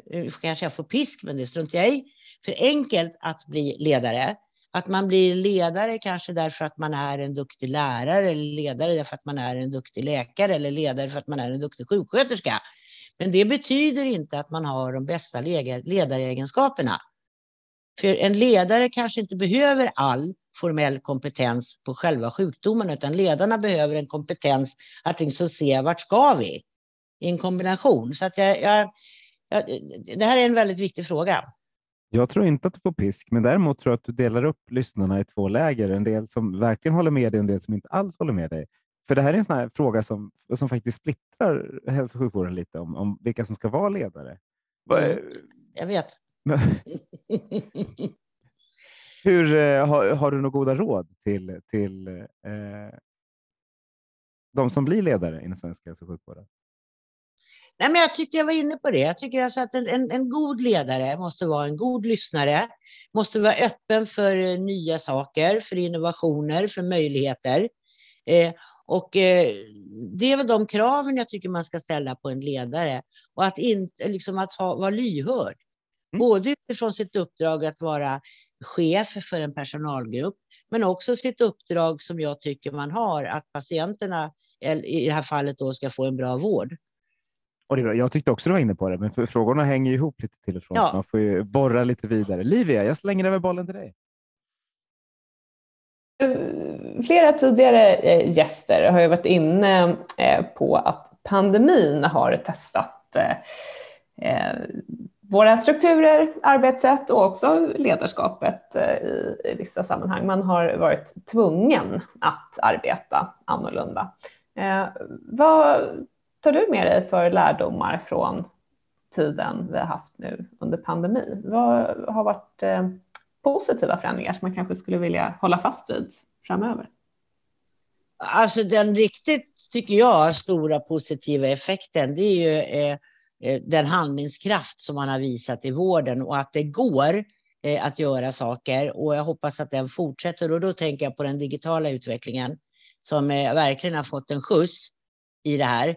nu kanske jag får pisk, men det struntar jag i, för enkelt att bli ledare. Att man blir ledare kanske därför att man är en duktig lärare eller ledare därför att man är en duktig läkare eller ledare för att man är en duktig sjuksköterska. Men det betyder inte att man har de bästa ledaregenskaperna. För en ledare kanske inte behöver all formell kompetens på själva sjukdomen, utan ledarna behöver en kompetens att liksom se vart ska vi i en kombination. Så att jag, jag, jag, det här är en väldigt viktig fråga.
Jag tror inte att du får pisk, men däremot tror jag att du delar upp lyssnarna i två läger. En del som verkligen håller med dig och en del som inte alls håller med dig. För det här är en sån fråga som, som faktiskt splittrar hälso och sjukvården lite om, om vilka som ska vara ledare.
Mm, jag vet.
Hur, eh, har, har, du några goda råd till, till eh, de som blir ledare inom svensk hälso och sjukvård?
Nej, men jag tyckte jag var inne på det. Jag tycker alltså att en, en, en, god ledare måste vara en god lyssnare, måste vara öppen för eh, nya saker, för innovationer, för möjligheter. Eh, och eh, det är väl de kraven jag tycker man ska ställa på en ledare och att inte liksom att ha, vara lyhörd. Mm. Både utifrån sitt uppdrag att vara chef för en personalgrupp, men också sitt uppdrag som jag tycker man har, att patienterna, i det här fallet då, ska få en bra vård.
Och det är bra. Jag tyckte också du var inne på det, men frågorna hänger ihop lite till och från, ja. så man får ju borra lite vidare. Livia, jag slänger över bollen till dig.
Flera tidigare eh, gäster har ju varit inne eh, på att pandemin har testat eh, våra strukturer, arbetssätt och också ledarskapet eh, i vissa sammanhang. Man har varit tvungen att arbeta annorlunda. Eh, vad tar du med dig för lärdomar från tiden vi har haft nu under pandemin? Vad har varit eh, positiva förändringar som man kanske skulle vilja hålla fast vid framöver?
Alltså den riktigt, tycker jag, stora positiva effekten, det är ju eh, Eh, den handlingskraft som man har visat i vården och att det går eh, att göra saker och jag hoppas att den fortsätter och då tänker jag på den digitala utvecklingen som eh, verkligen har fått en skjuts i det här.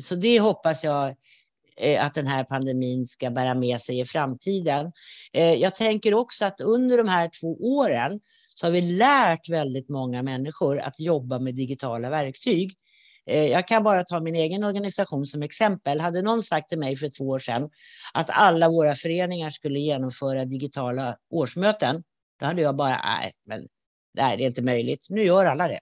Så det hoppas jag att den här pandemin ska bära med sig i framtiden. Jag tänker också att under de här två åren så har vi lärt väldigt många människor att jobba med digitala verktyg. Eh, jag kan bara ta min egen organisation som exempel. Hade någon sagt till mig för två år sedan att alla våra föreningar skulle genomföra digitala årsmöten, då hade jag bara, nej, men nej, det är inte möjligt. Nu gör alla det.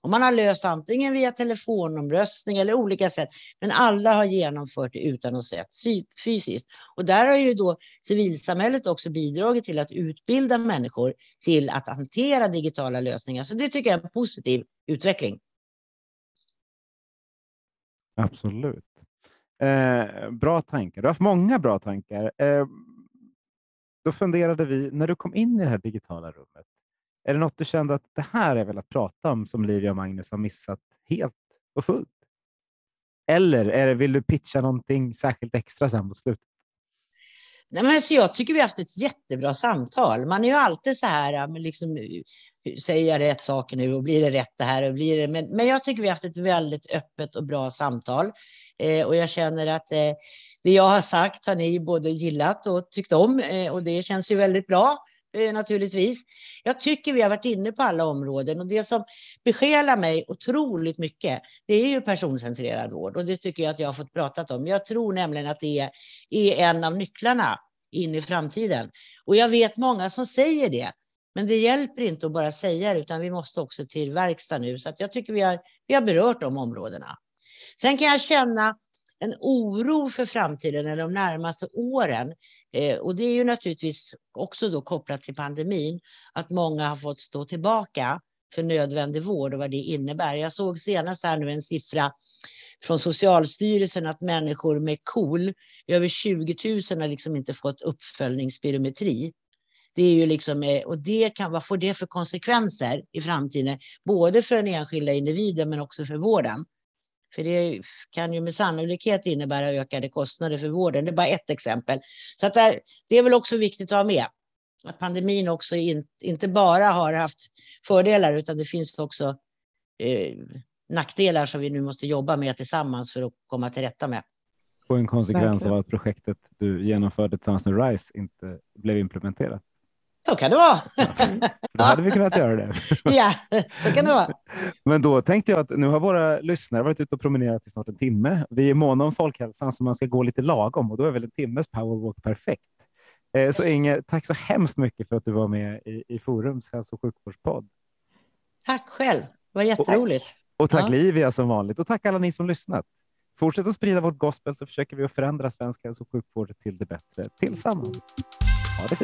Och man har löst antingen via telefonomröstning eller olika sätt. Men alla har genomfört det utan att se fysiskt. Och där har ju då civilsamhället också bidragit till att utbilda människor till att hantera digitala lösningar. Så det tycker jag är en positiv utveckling.
Absolut. Eh, bra tankar. Du har haft många bra tankar. Eh, då funderade vi, när du kom in i det här digitala rummet, är det något du kände att det här är väl att prata om som Livia och Magnus har missat helt och fullt? Eller är det, vill du pitcha någonting särskilt extra sen på slutet?
Nej, men alltså jag tycker vi har haft ett jättebra samtal. Man är ju alltid så här, liksom, säger jag rätt saker nu och blir det rätt det här och blir det. Men, men jag tycker vi har haft ett väldigt öppet och bra samtal eh, och jag känner att eh, det jag har sagt har ni både gillat och tyckt om eh, och det känns ju väldigt bra eh, naturligtvis. Jag tycker vi har varit inne på alla områden och det som besjälar mig otroligt mycket, det är ju personcentrerad vård och det tycker jag att jag har fått pratat om. Jag tror nämligen att det är, är en av nycklarna in i framtiden och jag vet många som säger det. Men det hjälper inte att bara säga det, utan vi måste också till verkstad nu. Så att jag tycker vi har, vi har berört de områdena. Sen kan jag känna en oro för framtiden eller de närmaste åren. Eh, och det är ju naturligtvis också då kopplat till pandemin, att många har fått stå tillbaka för nödvändig vård och vad det innebär. Jag såg senast här nu en siffra från Socialstyrelsen att människor med KOL, över 20 000 har liksom inte fått uppföljningsspirometri. Det är ju liksom, eh, och det kan, vad får det för konsekvenser i framtiden? Både för den enskilda individen men också för vården. För det kan ju med sannolikhet innebära ökade kostnader för vården. Det är bara ett exempel. Så att det, det är väl också viktigt att ha med. Att pandemin också in, inte bara har haft fördelar utan det finns också eh, nackdelar som vi nu måste jobba med tillsammans för att komma till rätta med.
Och en konsekvens Verkligen. av att projektet du genomförde tillsammans med RISE inte blev implementerat.
Så kan det vara.
Då hade vi kunnat göra det.
ja, så kan det vara.
Men då tänkte jag att nu har våra lyssnare varit ute och promenerat i snart en timme. Vi är måna om folkhälsan så man ska gå lite lagom och då är väl en timmes powerwalk perfekt. Eh, så Inger, tack så hemskt mycket för att du var med i, i Forums hälso och sjukvårdspodd.
Tack själv. Det var jätteroligt.
Och, och tack ja. Livia som vanligt och tack alla ni som lyssnat. Fortsätt att sprida vårt gospel så försöker vi att förändra svensk hälso och sjukvård till det bättre tillsammans. Ha det